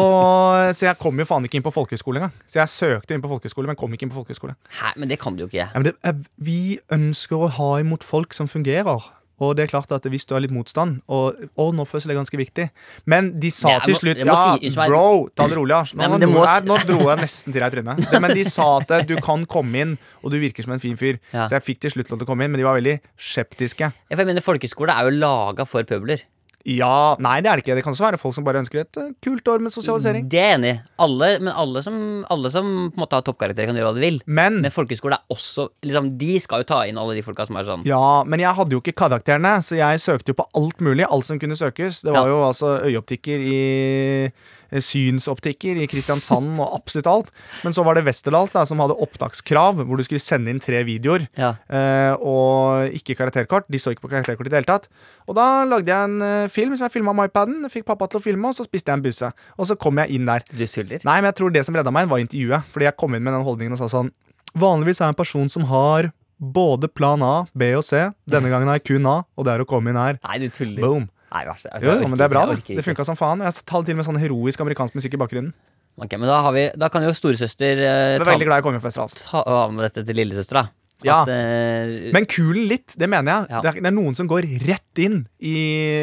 S2: så jeg kom jo faen ikke inn på folkehøyskole engang. Så jeg søkte inn på folkehøyskole, men kom ikke inn på folkehøyskole.
S3: Hæ, men det kan du jo ikke.
S2: Ja, men det, vi ønsker å ha imot folk som fungerer. Og det er klart at hvis du har litt motstand Og ordenoppførsel er ganske viktig. Men de sa til slutt Ja,
S3: si-
S2: bro, ta det rolig. Lars. Nå,
S3: Nei,
S2: nå,
S3: må
S2: jeg, nå dro jeg nesten til deg i trynet. Men de sa at du kan komme inn, og du virker som en fin fyr.
S3: Ja.
S2: Så jeg fikk til slutt lov til å komme inn, men de var veldig skeptiske.
S3: Jeg mener Folkeskole er jo laga for pøbler.
S2: Ja, Nei, det er det ikke. Det kan også være folk som bare ønsker et eh, kult år med sosialisering.
S3: Det er jeg enig i. Alle, men alle som, alle som på en måte har toppkarakter, kan gjøre hva de vil.
S2: Men
S3: Men folkehøyskole er også liksom, De skal jo ta inn alle de folka som er sånn.
S2: Ja, men jeg hadde jo ikke karakterene, så jeg søkte jo på alt mulig. Alt som kunne søkes. Det var
S3: Ja.
S2: jo altså øyeoptikker i Synsoptikker i Kristiansand og absolutt alt. Men så var det Westerdals som hadde opptakskrav, hvor du skulle sende inn tre videoer.
S3: Ja.
S2: eh, og ikke karakterkort. De så ikke på karakterkort i det hele tatt. Og da lagde jeg en eh, film som jeg filma med iPaden. Fikk pappa til å filme, og så spiste jeg en busse. Og så kom jeg inn der.
S3: Du tuller?
S2: Nei, men jeg tror det som redda meg, var intervjuet. Fordi jeg kom inn med den holdningen og sa sånn Vanligvis er jeg en person som har både plan A, B og C. Denne gangen har jeg kun A, og det er å komme inn her.
S3: Nei, du tuller.
S2: Boom.
S3: Nei, vær så- altså,
S2: Jo,
S3: orker
S2: men det er bra, det. Det funka som faen. Jeg talte til med sånn heroisk amerikansk musikk i bakgrunnen.
S3: Ok, men da, har vi, da kan jo storesøster eh, ta,
S2: veldig glad jeg på festival.
S3: ta av med dette til lillesøster, da.
S2: Ja.
S3: At, uh,
S2: Men kulen litt, det mener jeg.
S3: Ja.
S2: Det, er, det er noen som går rett inn i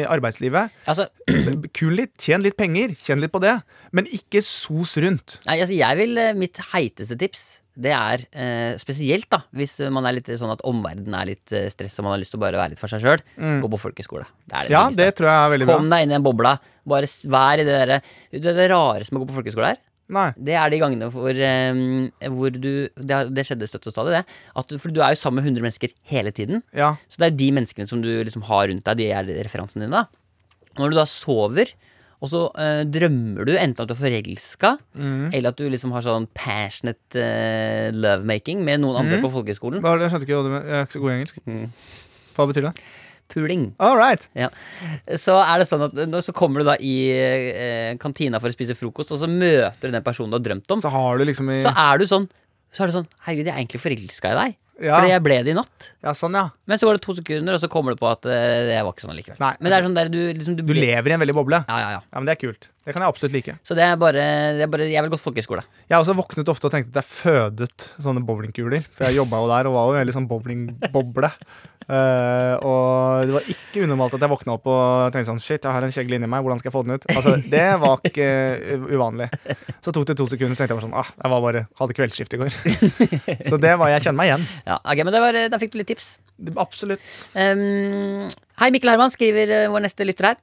S2: arbeidslivet.
S3: altså, <clears throat>
S2: Kulen litt, tjen litt penger, kjenn litt på det. Men ikke sos rundt.
S3: nei, altså, jeg vil eh, Mitt heiteste tips det er eh, spesielt da hvis man er litt sånn at omverdenen er litt eh, stress og man har lyst til å bare være litt for seg sjøl. Gå på folkeskole. Det er det
S2: Mm. Ja, det tror jeg er veldig bra.
S3: Kom deg inn i den bobla. Bare vær i det derre Det, det rareste med å gå på folkeskole her,
S2: Nei.
S3: det er de gangene hvor, um, hvor du det, det skjedde støtt og stadig, det. Du, for du er jo sammen med 100 mennesker hele tiden.
S2: Ja.
S3: Så det er de menneskene som du liksom har rundt deg, de er referansene dine. da Når du da sover, og så uh, drømmer du enten at du er forelska,
S2: Mm.
S3: eller at du liksom har sånn passionate uh, lovemaking med noen andre
S2: Mm.
S3: på folkehøyskolen.
S2: Jeg skjønte ikke hva du mener. Jeg er ikke så god i engelsk.
S3: Mm.
S2: Hva betyr det?
S3: Puling.
S2: All right.
S3: Så er det sånn at nå så kommer du da i eh, kantina for å spise frokost, og så møter du den personen du har drømt om.
S2: Så har du liksom i
S3: Så er du sånn Så er du sånn Herregud, jeg er egentlig forelska i deg.
S2: Ja,
S3: Fordi jeg ble det i natt.
S2: ja sånn, ja.
S3: Men så går det to sekunder, og så kommer du på at eh, det var ikke sånn likevel.
S2: Nei.
S3: Men det er sånn der du liksom
S2: Du
S3: blir-
S2: lever i en veldig boble.
S3: Ja, ja, ja.
S2: Ja, men Det er kult. Det kan jeg absolutt like.
S3: Så det er bare, det er bare Jeg vil gå folkehøyskole.
S2: Jeg har også våknet ofte og tenkt at jeg fødet sånne bowlingkuler. For jeg jobba jo der og var jo veldig sånn bowlingboble. uh, <laughs> og det var ikke unormalt at jeg våkna opp og tenkte sånn Shit, jeg har en kjegle inni meg, hvordan skal jeg få den ut? Altså, Det var ikke uh, uvanlig. Så tok det to sekunder, så tenkte jeg bare sånn Ah, jeg var bare, hadde kveldsskift i går. <laughs> så det var Jeg kjenner meg igjen.
S3: Ja, ok, men det var, Da fikk du litt tips.
S2: Absolutt.
S3: Um, hei, Mikkel Herman, skriver eh, vår neste lytter her.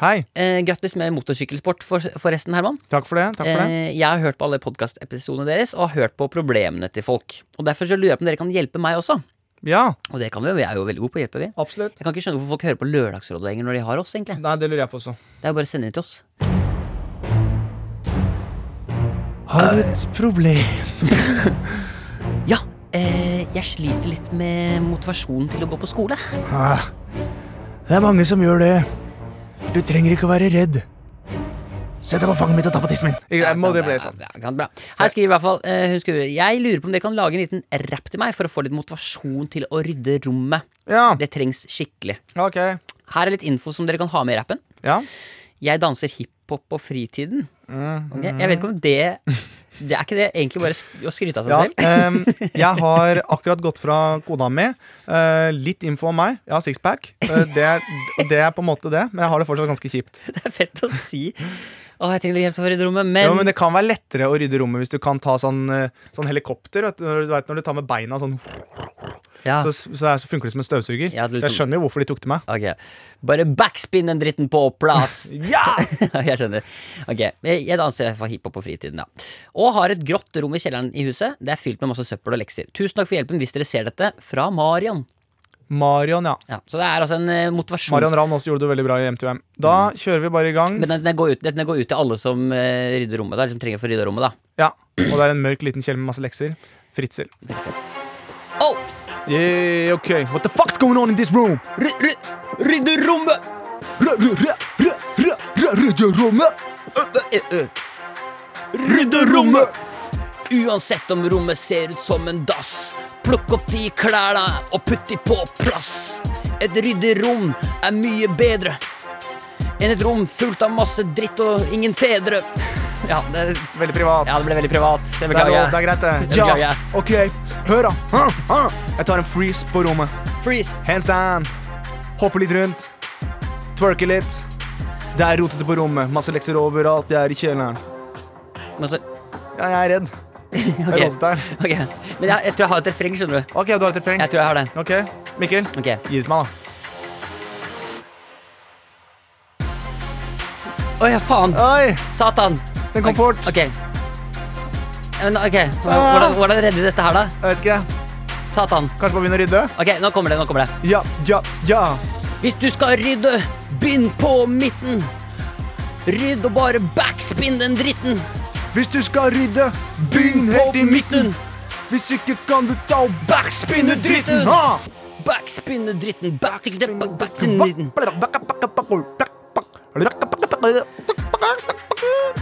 S2: Hei.
S3: Eh, grattis med motorsykkelsport, for, forresten, Herman.
S2: Takk for det. Takk for det.
S3: Eh, jeg har hørt på alle podkastepisodene deres og har hørt på problemene til folk. Og Derfor så lurer jeg på om dere kan hjelpe meg også.
S2: Ja,
S3: Og det kan vi jo, vi er jo veldig gode på å hjelpe, vi.
S2: absolutt.
S3: Jeg kan ikke skjønne hvorfor folk hører på Lørdagsrådet lenger når de har oss, egentlig.
S2: Nei, det lurer jeg på også.
S3: Det er jo bare å sende det til oss.
S2: Har du et problem? <laughs>
S3: Ja, eh, jeg sliter litt med motivasjonen til å gå på skole.
S2: Ah, det er mange som gjør det. Du trenger ikke å være redd. Sett deg på fanget mitt og ta på tissen min. Jeg må det bli sånn.
S3: Bra. Her skriver i hvert fall uh, Jeg lurer på om dere kan lage en liten rapp til meg for å få litt motivasjon til å rydde rommet.
S2: Ja,
S3: Det trengs skikkelig.
S2: ok.
S3: Her er litt info som dere kan ha med i rappen.
S2: Ja.
S3: Jeg danser hiphop på fritiden.
S2: Mm.
S3: Ok, Jeg vet ikke om det Det Er ikke det egentlig bare å skryte av seg
S2: Ja,
S3: selv?
S2: um, <laughs> jeg har akkurat gått fra kona mi. Uh, litt info om meg. Jeg har sixpack. Uh, det, det er på en måte det, men jeg har det fortsatt ganske kjipt.
S3: Det er fett å si. Å, jeg litt hjelp til å rydde rommet, men,
S2: Ja, men det kan være lettere å rydde rommet hvis du kan ta sånn, eh, sånn helikopter. Vet du, vet, når du tar med beina sånn,
S3: ja.
S2: så, så, så funker det som en støvsuger.
S3: Ja, er
S2: så jeg
S3: sånn-
S2: skjønner jo hvorfor de tok til meg.
S3: Ok, Bare backspin den dritten på plass. <laughs>
S2: Ja! <laughs>
S3: jeg skjønner. Ok, Jeg danser jeg fall hiphop på fritiden, ja. Og har et grått rom i kjelleren i huset. Det er fylt med masse søppel og lekser. Tusen takk for hjelpen hvis dere ser dette. Fra Marion.
S2: Marion, ja.
S3: Ja, så det er altså en eh, motivasjons...
S2: Marion Ravn også gjorde det veldig bra i M2M. Da kjører vi bare i gang.
S3: Men den, den, går ut, den går ut til alle som uh, rydder rommet, da. Liksom trenger å rydde rommet, da.
S2: Ja, Og det er en mørk liten kjele med masse lekser. Fritzel.
S3: Oh!
S2: Yeah, ok. What the fuck's going on in this room?
S3: Ry, ry, rydde rommet!
S2: Rydde rommet!
S3: Rydde rommet! Uansett om rommet ser ut som en dass. Plukk opp de klærne og putt de på plass. Et ryddig rom er mye bedre enn et rom fullt av masse dritt og ingen fedre. Ja, det,
S2: Veldig privat.
S3: ja, det ble veldig privat. Det
S2: er,
S3: beklager
S2: jeg. det er greit, det.
S3: Beklager jeg.
S2: ok. Hør, da. Jeg tar en freeze på rommet.
S3: Freeze.
S2: Handstand. Hopper litt rundt. Twerker litt. Det er rotete på rommet. Masse lekser overalt. Jeg er i kjelleren.
S3: Masse...
S2: Ja, jeg er redd. Det <laughs>
S3: ok,
S2: rotete her.
S3: Men jeg, jeg tror jeg har et refreng, skjønner du.
S2: Ok, du har et refreng.
S3: Jeg tror jeg har det.
S2: Ok, Mikkel.
S3: okay.
S2: Gi det til meg, da.
S3: Å ja, faen!
S2: Oi,
S3: Satan!
S2: den kom fort.
S3: Ok. Men, ok, Hvordan, hvordan redder dette her, da?
S2: Jeg vet ikke.
S3: Satan.
S2: Kanskje bare begynne å rydde?
S3: Ok, nå kommer det. nå kommer det
S2: Ja, ja, ja.
S3: Hvis du skal rydde, begynn på midten. Rydd og bare backspin den dritten.
S2: Hvis du skal rydde, begynn helt i midten. Hvis ikke kan du ta og backspinne dritten. Ha!
S3: Backspinne dritten.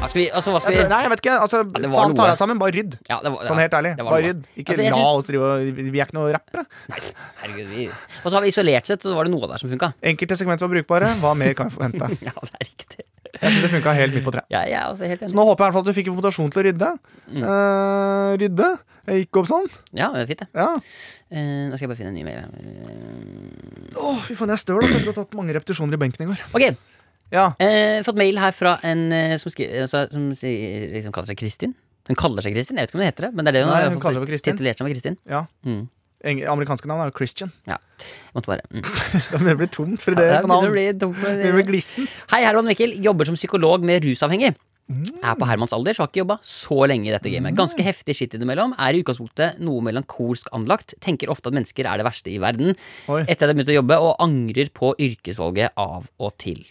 S3: Hva skal vi, altså, hva skal vi
S2: Nei, jeg vet ikke. Altså,
S3: det var
S2: faen, ta
S3: noe.
S2: deg sammen. Bare rydd.
S3: ja, det var,
S2: Sånn helt ærlig.
S3: det var
S2: Bare rydd. Ikke
S3: Altså,
S2: la oss drive og Vi er ikke noe rappere.
S3: Nei, herregud, vi Og så har vi isolert sett, så var det noe der som funka.
S2: Enkelte segment var brukbare. Hva mer kan vi forvente? <laughs>
S3: Ja, det er riktig.
S2: Jeg synes det funka helt midt på treet.
S3: Ja, jeg er også helt
S2: Så nå håper jeg i hvert fall at du fikk invitasjon til å rydde.
S3: Mm.
S2: Uh, rydde. Jeg gikk opp sånn.
S3: Ja, det er fint, det.
S2: Ja.
S3: Uh, nå skal jeg bare finne en ny mail.
S2: Å, uh, oh, fy faen, jeg er støl. Jeg Etter å ha tatt mange repetisjoner i benken i går.
S3: Ok,
S2: Ja.
S3: eh, fått mail her fra en eh, som, skriver, altså, som liksom kaller seg Kristin. Hun kaller seg Kristin, jeg vet ikke om hun heter det. Men det er det hun
S2: Nei,
S3: har
S2: hun Kristin.
S3: titulert med Kristin.
S2: ja.
S3: Mm.
S2: Amerikanske navn er jo Christian.
S3: Ja, jeg måtte bare mm. <laughs>
S2: Det blir tomt for det
S3: Ja,
S2: på navn.
S3: Det blir, tomt,
S2: Det
S3: det.
S2: blir glissent.
S3: Hei, Herman Mikkel. Jobber som psykolog med rusavhengig.
S2: Mm.
S3: Er på Hermans alder, så har ikke jobba så lenge i dette gamet. Ganske heftig skitt innimellom. Er i utgangspunktet noe melankolsk anlagt. Tenker ofte at mennesker er det verste i verden.
S2: Oi.
S3: Etter at jeg begynte å jobbe, og angrer på yrkesvalget av og til.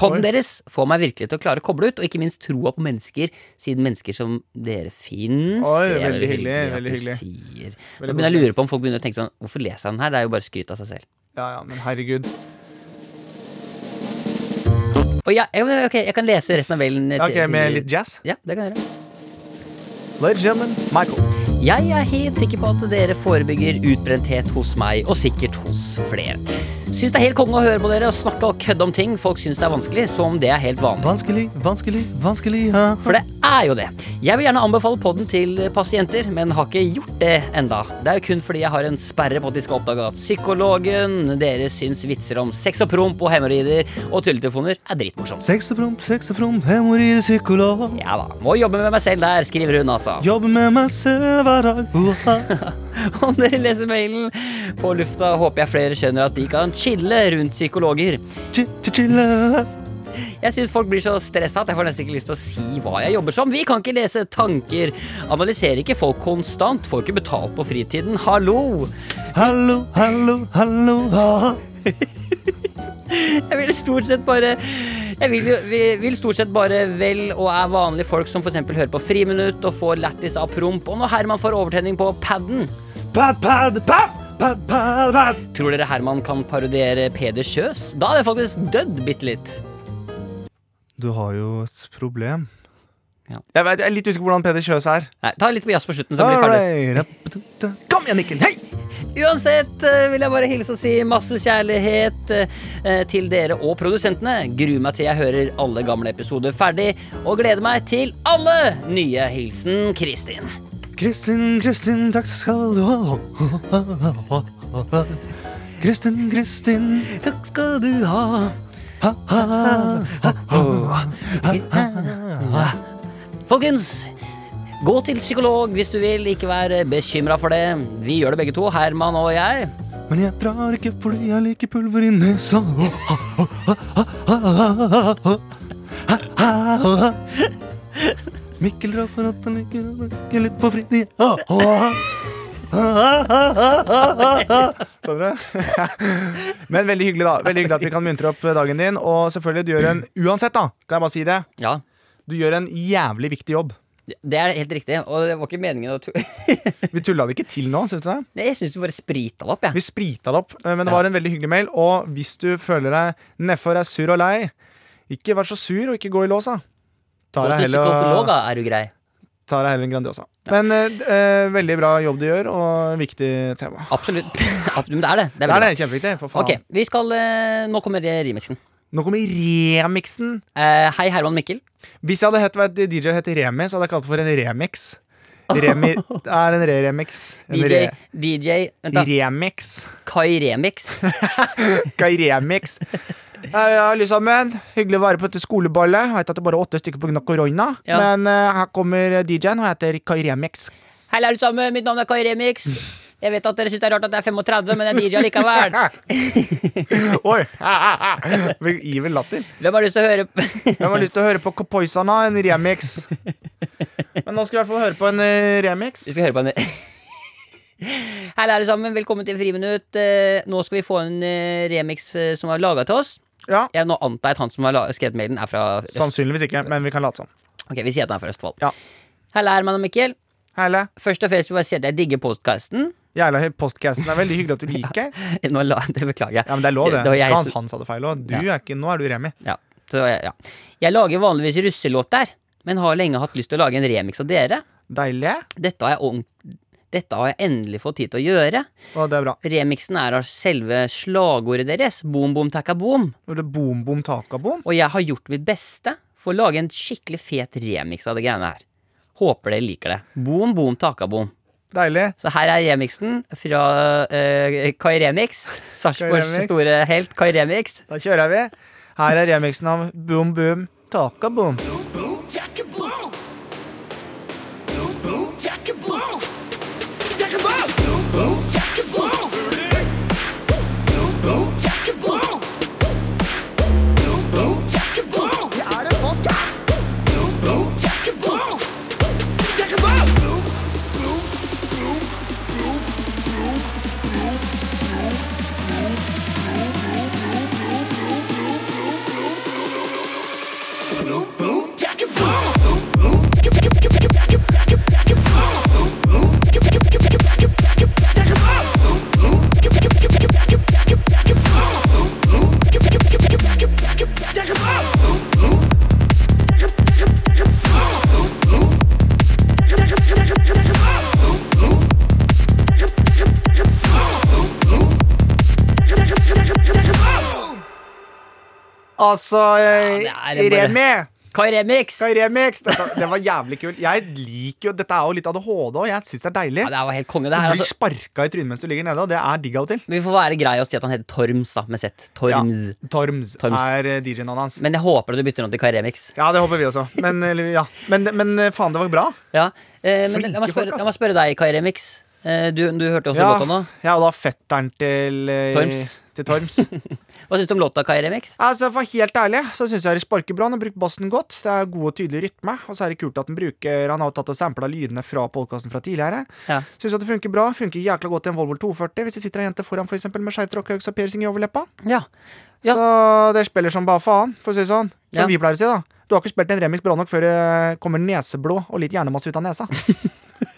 S3: Podden deres får meg virkelig til å klare å koble ut, og ikke minst troa på mennesker, siden mennesker som dere fins. Er
S2: veldig hyggelig, veldig hyggelig.
S3: Sier.
S2: Veldig
S3: begynner jeg å lure på om folk begynner å tenke sånn Hvorfor leser jeg den her? Det er jo bare skryt av seg selv.
S2: Ja, ja, men herregud.
S3: Og ja, jeg, ok, jeg kan lese resten av mailen. til-
S2: Ok, Med litt jazz.
S3: Ja, det kan jeg gjøre.
S2: Ladies and gentlemen, Michael.
S3: Jeg er helt sikker på at dere forebygger utbrenthet hos meg, og sikkert hos flere. Syns det er helt konge å høre på dere og snakke og kødde om ting folk syns er vanskelig, som om det er helt vanlig.
S2: Vanskelig, vanskelig, vanskelig ja.
S3: For det er jo det. Jeg vil gjerne anbefale podden til pasienter, men har ikke gjort det enda. Det er jo kun fordi jeg har en sperre på at de skal oppdage at psykologen deres syns vitser om sex og promp og hemoroider og tulletelefoner er dritmorsomt.
S2: Sex og promp, sex og promp, hemoroider, psykolog.
S3: Ja da. Må jobbe med meg selv der, skriver hun altså.
S2: Jobbe med meg selv hver dag. <laughs>
S3: Om dere leser mailen på lufta, håper jeg flere skjønner at de kan chille rundt psykologer.
S2: Ch- ch- chille.
S3: Jeg syns folk blir så stressa at jeg får nesten ikke lyst til å si hva jeg jobber som. Vi kan ikke lese tanker. Analyserer ikke folk konstant. Får ikke betalt på fritiden. Hallo!
S2: Hallo, hallo, hallo. ha.
S3: Jeg vil stort sett bare Jeg vil, vil stort sett bare vel og er vanlige folk som f.eks. hører på Friminutt og får lættis av promp, og når Herman får overtenning på paden.
S2: Pad, pad, pad, pad, pad, pad.
S3: Tror dere Herman kan parodiere Peder Kjøs? Da hadde jeg faktisk dødd bitte litt.
S2: Du har jo et problem.
S3: Ja.
S2: Jeg, vet, jeg er litt usikker på hvordan Peder Kjøs er.
S3: Nei, Ta litt på jazz på slutten, så blir vi ferdig.
S2: Kom igjen, Mikkel! Hei!
S3: Uansett eh, vil jeg bare hilse og si masse kjærlighet eh, til dere og produsentene. Gruer meg til jeg hører alle gamle episoder ferdig, og gleder meg til alle nye. Hilsen Kristin.
S2: Kristin, Kristin, takk skal du ha. Kristin, Kristin, takk skal du ha.
S3: Folkens, gå til psykolog hvis du vil. Ikke vær bekymra for det. Vi gjør det begge to, Herman og jeg.
S2: Men jeg drar ikke fordi jeg liker pulver i nesa. Mikkel drar for at han liker å bruke litt på fritida. Skjønner du? <laughs> Men veldig hyggelig da Veldig hyggelig at vi kan muntre opp dagen din. Og selvfølgelig, du gjør en Uansett, da, kan jeg bare si det.
S3: Ja,
S2: Du gjør en jævlig viktig jobb.
S3: det er helt riktig. Og det var ikke meningen å. <laughs>
S2: Vi tulla det ikke til nå, syns du det?
S3: Nei, Jeg syns du bare sprita det opp, Ja.
S2: Vi sprita det opp, eh, men det var en veldig hyggelig mail. Og hvis du føler deg nedfor er sur og lei, ikke vær så sur og ikke gå i låsa. Ta
S3: Gå til psykolog, er du grei.
S2: ta deg heller en Grandiosa. Men eh, eh, veldig bra jobb du gjør, og viktig tema.
S3: Absolutt. <laughs> Absolutt. Det er det. Det
S2: Det
S3: er
S2: er det, kjempeviktig. For faen.
S3: Ok, vi skal eh, Nå kommer det remixen.
S2: Nå kommer remixen.
S3: Eh, hei, Herman Mikkel.
S2: Hvis jeg hadde hett hva et DJ het Remi, så hadde jeg kalt det for en remix. Remi <laughs> er en re-remix.
S3: DJ, DJ, DJ.
S2: Remix.
S3: Kai Remix. <laughs>
S2: Er remix? Ja, alle sammen. Hyggelig å være på dette skoleballet. Jeg vet at det er bare åtte stykker pga. korona.
S3: Ja.
S2: Men uh, her kommer DJ-en, og heter Kai Remix.
S3: Hei, alle sammen. Mitt navn er Kai Remix. Jeg vet at dere syns det er rart at jeg er 35, men jeg er DJ likevel. <laughs>
S2: Oi! <laughs> Evil latter.
S3: Hvem har lyst til å høre
S2: Hvem har lyst til å høre på Kopoisana, en remix? Men nå skal vi i hvert fall høre på en eh, remix.
S3: Vi skal høre på en <laughs> Hei, alle sammen. Velkommen til Friminutt. Eh, Nå skal vi få en remix som er laga til oss.
S2: Ja,
S3: Jeg nå antar jeg at han som har skrevet mailen, er fra Øst.
S2: Sannsynligvis ikke, men vi kan late som.
S3: Ok, Vi sier at han er fra Østfold.
S2: Ja.
S3: Helle, Herman og Mikkel.
S2: Helle.
S3: Først og fremst vil jeg si at jeg digger postkasten.
S2: Jævla postcasten er veldig hyggelig at du <laughs> liker. <laughs>
S3: Nå la, det beklager jeg.
S2: Ja, men det er lov, det.
S3: Det jeg
S2: han, han sa det feil òg. Du
S3: Ja.
S2: ikke Nå er du Remi.
S3: Ja. Så, ja. Jeg lager vanligvis russelåter, men har lenge hatt lyst til å lage en remix av dere.
S2: Deilig.
S3: Dette har jeg, dette har jeg endelig fått tid til å gjøre.
S2: Å, det er bra.
S3: Remixen er av selve slagordet deres, boom boom takka boom.
S2: Er det boom boom taka boom.
S3: Og jeg har gjort mitt beste for å lage en skikkelig fet remix av det greiene her. Håper dere liker det. Boom boom taka boom.
S2: Deilig.
S3: Så her er remixen fra uh, Kai Remix. Sarpsborgs store helt Kai Remix.
S2: Da kjører vi. Her er remixen av Boom Boom Taka Boom. boom, boom
S3: det er ja,
S2: Remi!
S3: Kai Remix!
S2: Kai Remix! Dette, det var jævlig kult. Jeg liker jo Dette er jo litt ADHD òg. Jeg syns det er deilig.
S3: Ja, det var helt konge. Det
S2: Du blir
S3: altså.
S2: sparka i trynet mens du ligger nede, og det er digg av og til.
S3: Vi får være greie og si at han heter Torms, da, med Z. Torms.
S2: Ja, Torms,
S3: Torms.
S2: er eh, DJ-navnet hans.
S3: Men jeg håper at du bytter navn til Kai Remix.
S2: Ja, det håper vi også. Men, ja. men, men eh, faen, det var bra.
S3: Ja, eh, men
S2: Flinke
S3: la meg, spørre,
S2: folk,
S3: la meg spørre deg, Kai Remix. Eh, Du, du hørte også
S2: Ja.
S3: godt om det?
S2: Ja, og da fetteren til eh,
S3: Torms.
S2: Til Torms. <laughs>
S3: Hva syns du om låta, Kai Remix?
S2: altså, For helt ærlig så syns jeg det sparker bra. Han har brukt bassen godt. Det er god og tydelig rytme. Og så er det kult at den bruker Han har tatt og sampla lydene fra podkasten fra tidligere.
S3: Ja.
S2: Syns at det funker bra. Funker jækla godt i en Volvo 240 hvis det sitter ei jente foran for eksempel, med skeivt rockhøgs og piercing i overleppa.
S3: Ja. Ja.
S2: Så det spiller som bare faen, for å si det sånn. Som
S3: Ja.
S2: vi pleier å si, da. Du har ikke spilt en remix bra nok før det kommer neseblod og litt hjernemasse ut av nesa. <laughs>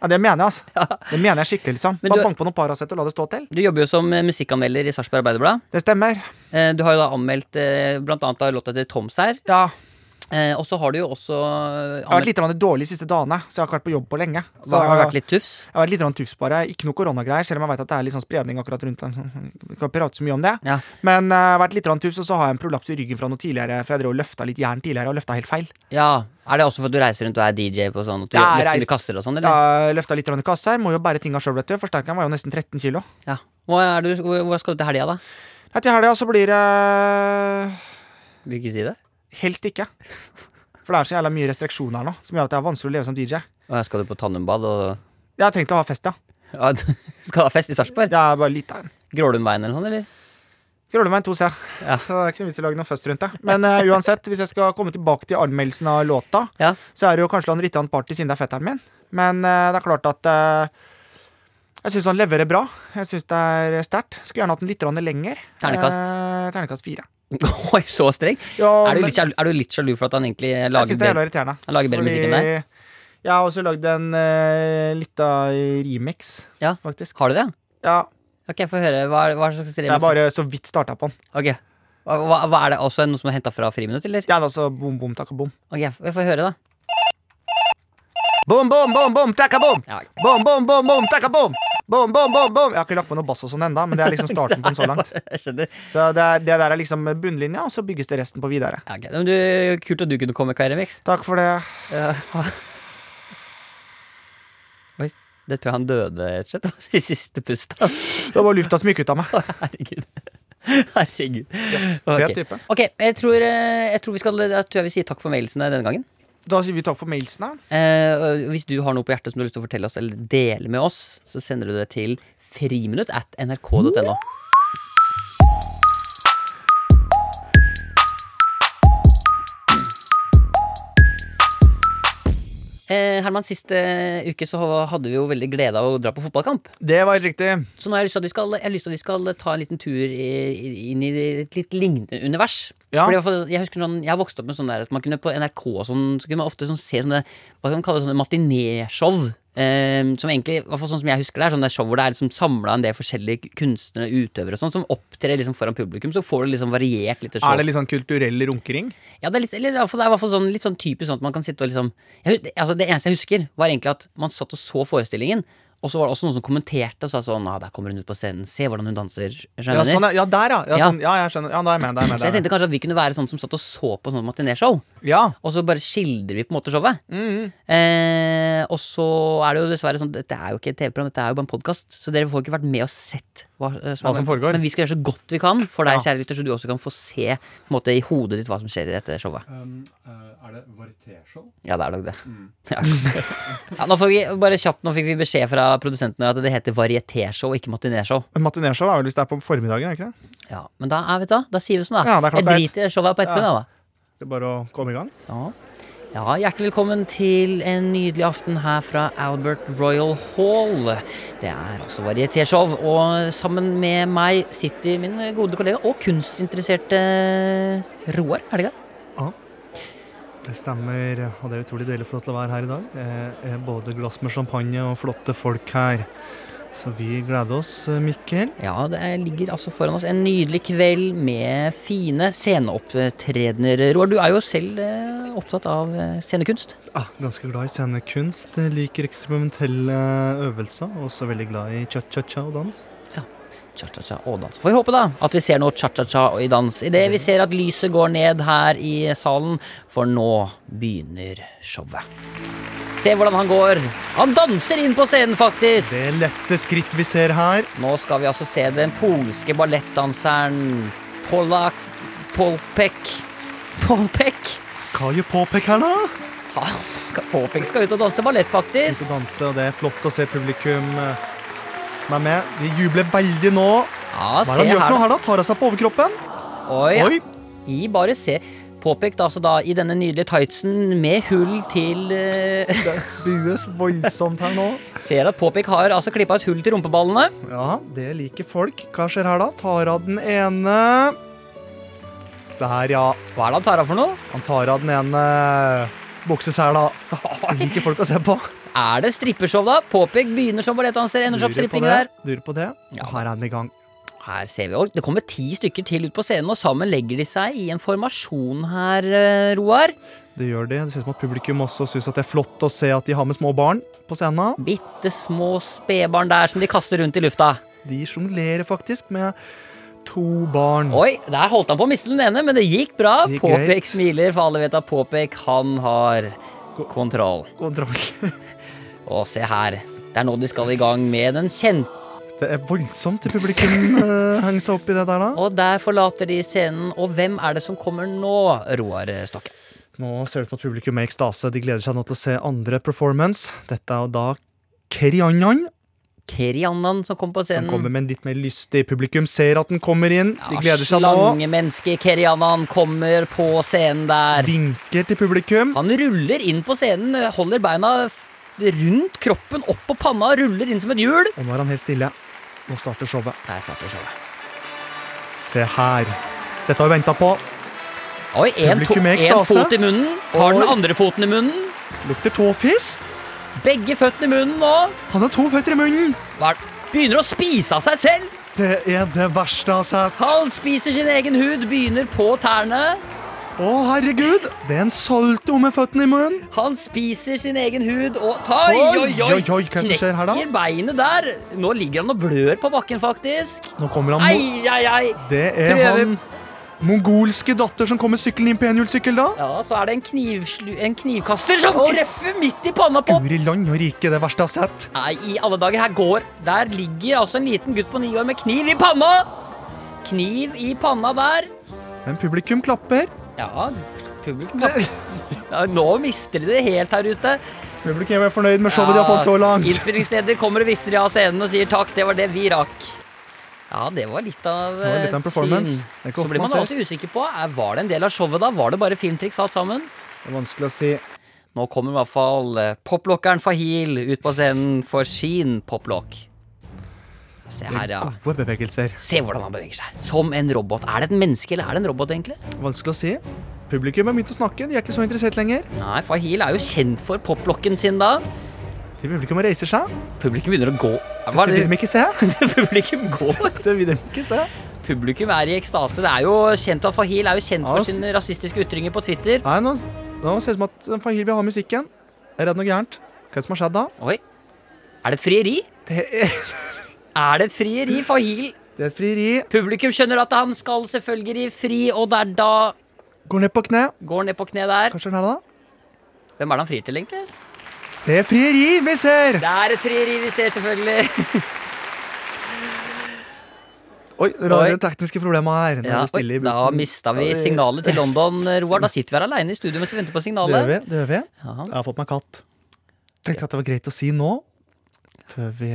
S2: ja, det mener jeg, altså. Det mener jeg skikkelig, liksom.
S3: Men
S2: Bare
S3: du-
S2: bank på noen Paracet og la det stå til.
S3: Du jobber jo som eh, musikkanmelder i Sarpsborg Arbeiderblad.
S2: Det stemmer.
S3: Eh, Du har jo da anmeldt eh, blant annet da låta til Toms her.
S2: Ja.
S3: Eh, Og så har du jo også
S2: Jeg
S3: eh,
S2: har vært
S3: anmeldt
S2: litt grann dårlig de siste dagene, så jeg har ikke vært på jobb på lenge. Så
S3: Har det vært litt tufs?
S2: Jeg har vært litt grann tufs bare. Ikke noe koronagreier, selv om jeg vet at det er litt sånn spredning akkurat rundt. den. Vi kan prate så mye om det.
S3: Ja.
S2: Men eh, jeg har vært litt grann tufs, og så har jeg en prolaps i ryggen fra noe tidligere, for jeg drev og løfta litt jern tidligere, og løfta helt feil.
S3: ja. Er det også for at du reiser rundt og er DJ på sånn at du
S2: Ja,
S3: løfter mye kasser og sånn, eller?
S2: Jeg løfta litt i kasser. må jo bære tinga sjøl, vet du. Forsterkeren var jo nesten 13 kilo.
S3: Ja. Hva, du, hvor skal du til helga, da?
S2: Til helga så blir det
S3: Vil du ikke si det?
S2: helst ikke. For det er så jævla mye restriksjoner nå, som gjør at det er vanskelig å leve som DJ.
S3: Og her skal du på Tannum-bad og
S2: Jeg har tenkt å ha fest, ja.
S3: ja, <laughs> du Skal ha fest i Sarpsborg?
S2: Er bare litt en
S3: Grålundveien eller sånn, eller?
S2: Gråleveien 2C.
S3: Ja.
S2: Så det er ikke noe vits i å lage noe først rundt det. Men uh, uansett, hvis jeg skal komme tilbake til anmeldelsen av låta,
S3: Ja.
S2: så er det jo kanskje han Rittan Party siden det er fetteren min. Men uh, det er klart at uh, jeg syns han leverer bra. Jeg syns det er sterkt. Skulle gjerne hatt den litt lenger.
S3: Ternekast?
S2: Ternekast fire. <laughs>
S3: Oi, så streng?
S2: Ja,
S3: Er du, litt, er du litt sjalu for at han egentlig
S2: jeg
S3: lager
S2: det er
S3: bedre, han lager bedre musikk enn deg?
S2: Jeg har også lagd en uh, lita remix,
S3: Ja.
S2: faktisk.
S3: Har du det?
S2: Ja,
S3: Ok, få høre. Hva, hva slags
S2: jeg
S3: remix?
S2: er bare så vidt starta på den.
S3: Ok. Hva, hva, er det også noe som er henta fra Friminutt, eller?
S2: Ja, det er altså bom, bom, takka, bom.
S3: Ok, vi får høre, da.
S2: Bom, bom, bom, bom, takka, bom!
S3: Ja.
S2: Bom, bom, bom, bom, takka, bom! Bom, bom, bom, bom! Jeg har ikke lagt på noe bass og sånn enda, men det er liksom <laughs> starten på den så langt. <laughs>
S3: Jeg.
S2: Så det, er, det der er liksom bunnlinja, og så bygges det resten på videre.
S3: Ja, ok. Men du, kult at du kunne komme, Kai Remix.
S2: Takk for det.
S3: Ja. <laughs> Oi, det tror jeg han døde, rett og slett. <laughs> Siste pust hans.
S2: Det var lufta som gikk ut av meg. <laughs>
S3: Herregud. Herregud.
S2: Fet
S3: Ok.
S2: type.
S3: Ok, jeg tror, eh, jeg tror vi skal Jeg tror jeg vil si takk for mailsene denne gangen.
S2: Da sier vi takk for mailsene.
S3: Eh, hvis du har noe på hjertet som du har lyst til å fortelle oss eller dele med oss, så sender du det til friminutt at nrk.no. Eh, Herman, Siste uke så hadde vi jo veldig glede av å dra på fotballkamp.
S2: Det var helt riktig.
S3: Så nå har jeg lyst til at vi skal, jeg har lyst til at vi skal ta en liten tur i, i- inn i et litt lignende univers.
S2: Ja.
S3: Fordi jeg husker sånn, jeg har vokst opp med sånn der at man kunne på NRK og sånn, så kunne man ofte sånn se sånne Hva kan man kalle det, sånne matinéshow. Eh, som egentlig, sånn som jeg husker det, er sånn det show hvor det er liksom samla en del forskjellige kunstnere, utøvere og sånn, som opptrer liksom foran publikum. Så får du liksom variert litt show.
S2: Er det litt sånn kulturell runkering?
S3: Ja, det er litt, eller det er hvert fall sånn, litt sånn typisk sånn at man kan sitte og liksom jeg, altså Det eneste jeg husker, var egentlig at man satt og så forestillingen, og så var det også noen som kommenterte og sa sånn ah, 'Der kommer hun ut på scenen. Se hvordan hun danser.' Skjønner
S2: Ja, sånn, ja. der, ja. Ja,
S3: Ja.
S2: sånn, ja jeg skjønner. Ja, da er jeg med. Da er jeg med,
S3: Så jeg tenkte kanskje at vi kunne være sånn som satt og så på sånn matinérshow,
S2: med. Ja.
S3: og så bare skildrer vi på en måte showet.
S2: Mhm.
S3: Eh, og så er det jo dessverre sånn Dette er jo ikke et TV-program, dette er jo bare en podkast, så dere får ikke vært med og sett hva, eh,
S2: Hva som foregår.
S3: Men vi skal gjøre så godt vi kan for deg,
S2: Ja.
S3: kjære lytter, så du også kan få se på en måte i hodet ditt hva som skjer i dette showet.
S7: Um, eh, er det varieté-show?
S3: Ja, det er nok det. Mm. <laughs> ja, nå, får vi, bare kjapt, nå fikk vi beskjed fra produsentene at det heter varietéshow, ikke matinéshow.
S2: Men Matinérshow er vel hvis det er på formiddagen, er det ikke det?
S3: Ja, men da, er, vet du, da. da sier vi sånn, da.
S2: Ja, det er
S3: jeg
S2: klokka ett.
S3: driter i showet på ettermiddag, da.
S2: Det er bare å komme i gang.
S3: Ja. ja, hjertelig velkommen til en nydelig aften her fra Albert Royal Hall. Det er altså varietéshow, og sammen med meg sitter min gode kollega og kunstinteresserte Roar, er det ikke det?
S2: Det stemmer, og det er utrolig deilig å få lov til å være her i dag. Det er både glass med champagne og flotte folk her. Så vi gleder oss, Mikkel.
S3: Ja, det er- ligger altså foran oss en nydelig kveld med fine sceneopptredener. Roar, du er jo selv eh, opptatt av eh, scenekunst.
S2: Ja, ganske glad i scenekunst. Liker eksperimentelle øvelser. Og også veldig glad i cha-cha-cha og dans.
S3: Cha-cha-cha og dans. Får vi håpe da at vi ser noe cha-cha-cha i dans idet vi ser at lyset går ned her i salen, for nå begynner showet. Se hvordan han går. Han danser inn på scenen, faktisk!
S2: Det lette skritt vi ser her.
S3: Nå skal vi altså se den polske ballettdanseren Polak Polpek Polpek?
S2: Hva gjør Polpek her, da?
S3: Han skal, ut og danse ballett,
S2: Ut
S3: faktisk.
S2: og danse, og det er flott å se publikum som er med. De jubler veldig nå.
S3: Ja,
S2: Hva er det han gjør for noe her, da? Tar av seg på overkroppen?
S3: Oi,
S2: Oi!
S3: I bare se. Påpekt altså da i denne nydelige tightsen med hull til eh,
S2: Bues voldsomt her nå. <laughs>
S3: Ser at Påpek har altså klippa et hull til rumpeballene.
S2: Ja, det liker folk. Hva skjer her, da? Tar av den ene Der, ja.
S3: Hva er det han tar av for noe?
S2: Han tar av den ene buksesela. <laughs> Det liker folk å se på.
S3: Er det strippeshow, da? Påpek begynner som ballettdanser, ender som stripping der.
S2: Lurer på det.
S3: Ja.
S2: Her er den i gang.
S3: Her ser vi også, Det kommer ti stykker til ut på scenen, og sammen legger de seg i en formasjon her, eh, Roar.
S2: Det gjør de. Det ser ut som at publikum også syns det er flott å se at de har med små barn på scenen.
S3: Bitte små spedbarn der som de kaster rundt i lufta.
S2: De sjonglerer faktisk med to barn.
S3: Oi, der holdt han på å miste den ene, men det gikk bra.
S2: Det
S3: Påpek smiler, for alle vet at Påpek, han har kontroll.
S2: Kontroll. <laughs>
S3: Og se her. Det er nå de skal i gang med den kjente
S2: Det er voldsomt til publikum uh, henger seg opp i det der, da.
S3: Og der forlater de scenen. Og hvem er det som kommer nå, Roar Stokke?
S2: Nå ser det ut som at publikum er i ekstase. De gleder seg nå til å se andre performance. Dette er da Kerianan.
S3: Kerianan som kommer på scenen.
S2: som kommer med en litt mer lystig publikum. Ser at den kommer inn. De
S3: Ja,
S2: gleder seg nå.
S3: Slangemennesket Kerianan kommer på scenen der.
S2: Vinker til publikum.
S3: Han ruller inn på scenen, holder beina rundt kroppen, opp på panna, ruller inn som et hjul.
S2: Og nå er han helt stille. Nå starter showet.
S3: Der starter showet.
S2: Se her. Dette har vi venta på.
S3: Oi, en, to, en fot i munnen. Har den andre foten i munnen.
S2: Lukter tåfis.
S3: Begge føttene i munnen nå.
S2: Han har to føtter i munnen.
S3: Er- Begynner å spise av seg selv.
S2: Det er det verste jeg har sett.
S3: Han spiser sin egen hud, begynner på tærne.
S2: Å, herregud. Det er en salto med føttene i munnen.
S3: Han spiser sin egen hud og tar Oi, oi, oi!
S2: Oi, hva er skjer her da?
S3: Knekker beinet der. Nå ligger han og blør på bakken, faktisk.
S2: Nå kommer han.
S3: Ai, ai, ai.
S2: det er
S3: Prøver-
S2: han mongolske datter som kommer sykkelen inn på enhjulssykkel, da.
S3: Ja, så er det en, knivslu en knivkaster som
S2: Oi.
S3: treffer midt i panna på
S2: Guri land og rike, det verste jeg har sett.
S3: Nei, i alle dager, her går Der ligger altså en liten gutt på ni år med kniv i panna! Kniv i panna der.
S2: Men publikum klapper.
S3: Ja, publikum <laughs> ja, Nå mister de det helt her ute.
S2: Publikum er fornøyd med showet de har fått så langt.
S3: Innspillingsleder kommer og vifter av scenen og sier takk, det var det vi rakk. Ja, det var litt av
S2: var litt av en
S3: eh,
S2: performance. er
S3: Så blir
S2: man
S3: alltid usikker på er, Var det en del av showet da. Var det bare filmtriks alt sammen?
S2: Det er vanskelig å si.
S3: Nå kommer i hvert fall eh, poplockeren Fahil ut på scenen for sin poplock. Se her, ja.
S2: Gode bevegelser.
S3: Se hvordan han beveger seg. Som en robot. Er det et menneske, eller er det en robot, egentlig?
S2: Vanskelig å si. Publikum har begynt å snakke. De er ikke så interessert lenger.
S3: Nei, Fahil er jo kjent for poplocken sin da.
S2: Til publikum reiser seg.
S3: Publikum begynner å gå. Hva
S2: Det
S3: er
S2: vil de ikke se.
S3: Publikum går.
S2: Det vil de ikke se.
S3: Publikum er i ekstase. Det er jo kjent at Fahil er jo kjent for
S2: s-
S3: sine rasistiske ytringer på Twitter.
S2: Nei, nå, nå ser det ut som at Fahil vil ha musikken. Er det noe gærent? Hva er det som har skjedd da?
S3: Oi. Er det et frieri?
S2: Det er, <laughs>
S3: Er det et frieri, Fahil?
S2: det er et frieri.
S3: Publikum skjønner at han skal selvfølgelig fri, og det er da
S2: Går ned på kne.
S3: går ned på kne der.
S2: Kanskje den her, da?
S3: Hvem er det han frir til, egentlig?
S2: Det er frieri vi ser!
S3: Det er et frieri vi ser, selvfølgelig.
S2: Oi, rare tekniske problemer her.
S3: Ja, oi, da mista vi signalet til London, <laughs> Roar. Da sitter vi her aleine i studio mens vi venter på signalet.
S2: Det gjør vi. det gjør vi.
S3: Ja.
S2: Jeg har fått meg katt. Tenkte at det var greit å si nå, før vi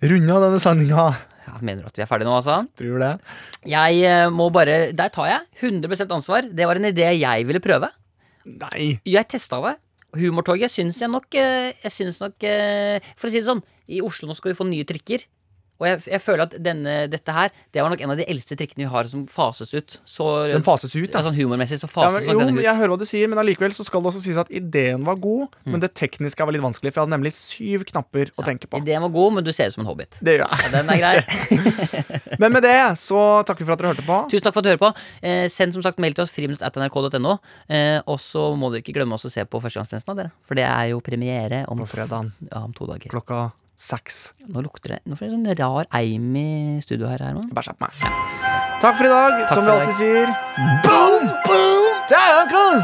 S2: runder denne sendinga.
S3: Ja, mener du at vi er ferdige nå, altså?
S2: Tror det.
S3: Jeg eh, må bare Der tar jeg 100% ansvar. Det var en idé jeg ville prøve.
S2: Nei.
S3: Jeg testa det. Humortoget syns jeg nok eh, Jeg syns nok eh, For å si det sånn, i Oslo nå skal vi få nye trikker. Og jeg, jeg føler at denne, dette her Det var nok en av de eldste trikkene vi har som fases ut. Så,
S2: Den fases ut,
S3: ja,
S2: ja.
S3: sånn humormessig så
S2: ja
S3: fases
S2: men,
S3: nok
S2: jo,
S3: ut.
S2: jeg hører hva du sier, men allikevel så skal det også sies at ideen var god,
S3: Mm.
S2: men det tekniske var litt vanskelig, for jeg hadde nemlig syv knapper å tenke på.
S3: Ideen var god, men du ser ut som en hobbit.
S2: Det gjør jeg.
S3: Ja, den er grei. <laughs>
S2: Men med det så takker vi for at dere hørte på.
S3: Tusen takk for at du hører på. Eh, send som sagt mail til oss friminutt.nrk.no. Eh, og så må dere ikke glemme også å se på Førstegangstjenesten av dere. For det er jo premiere om,
S2: På fredagen
S3: ja, om to dager.
S2: klokka seks.
S3: Nå lukter det Nå får jeg sånn rar eim i studio her. Herman.
S2: Bare på meg. Takk for i dag,
S3: Takk
S2: som vi alltid sier. Boom, boom, down, boom!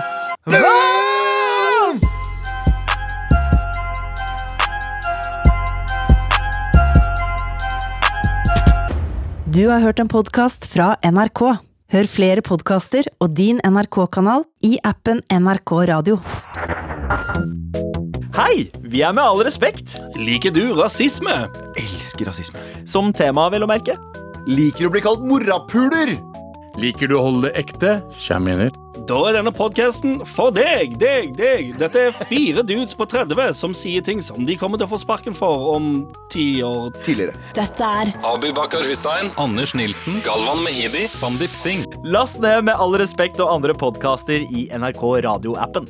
S1: Du har hørt en podkast fra NRK. Hør flere podkaster og din NRK-kanal i appen NRK Radio.
S8: Hei, vi er Med all respekt.
S9: Liker du rasisme?
S10: Elsker rasisme.
S8: Som tema, vel å merke.
S10: Liker å bli kalt morapuler.
S9: Liker du å holde det ekte? Kjem inn Da er denne podkasten for deg, deg, deg. Dette er fire dudes på 30 som sier ting som de kommer til å få sparken for om ti år.
S10: Tidligere.
S1: Dette er
S11: Abu Bakar Hussein, Anders Nilsen, Galvan Mehidi, Sandeep Singh.
S8: Last ned Med all respekt og andre podkaster i NRK radioappen.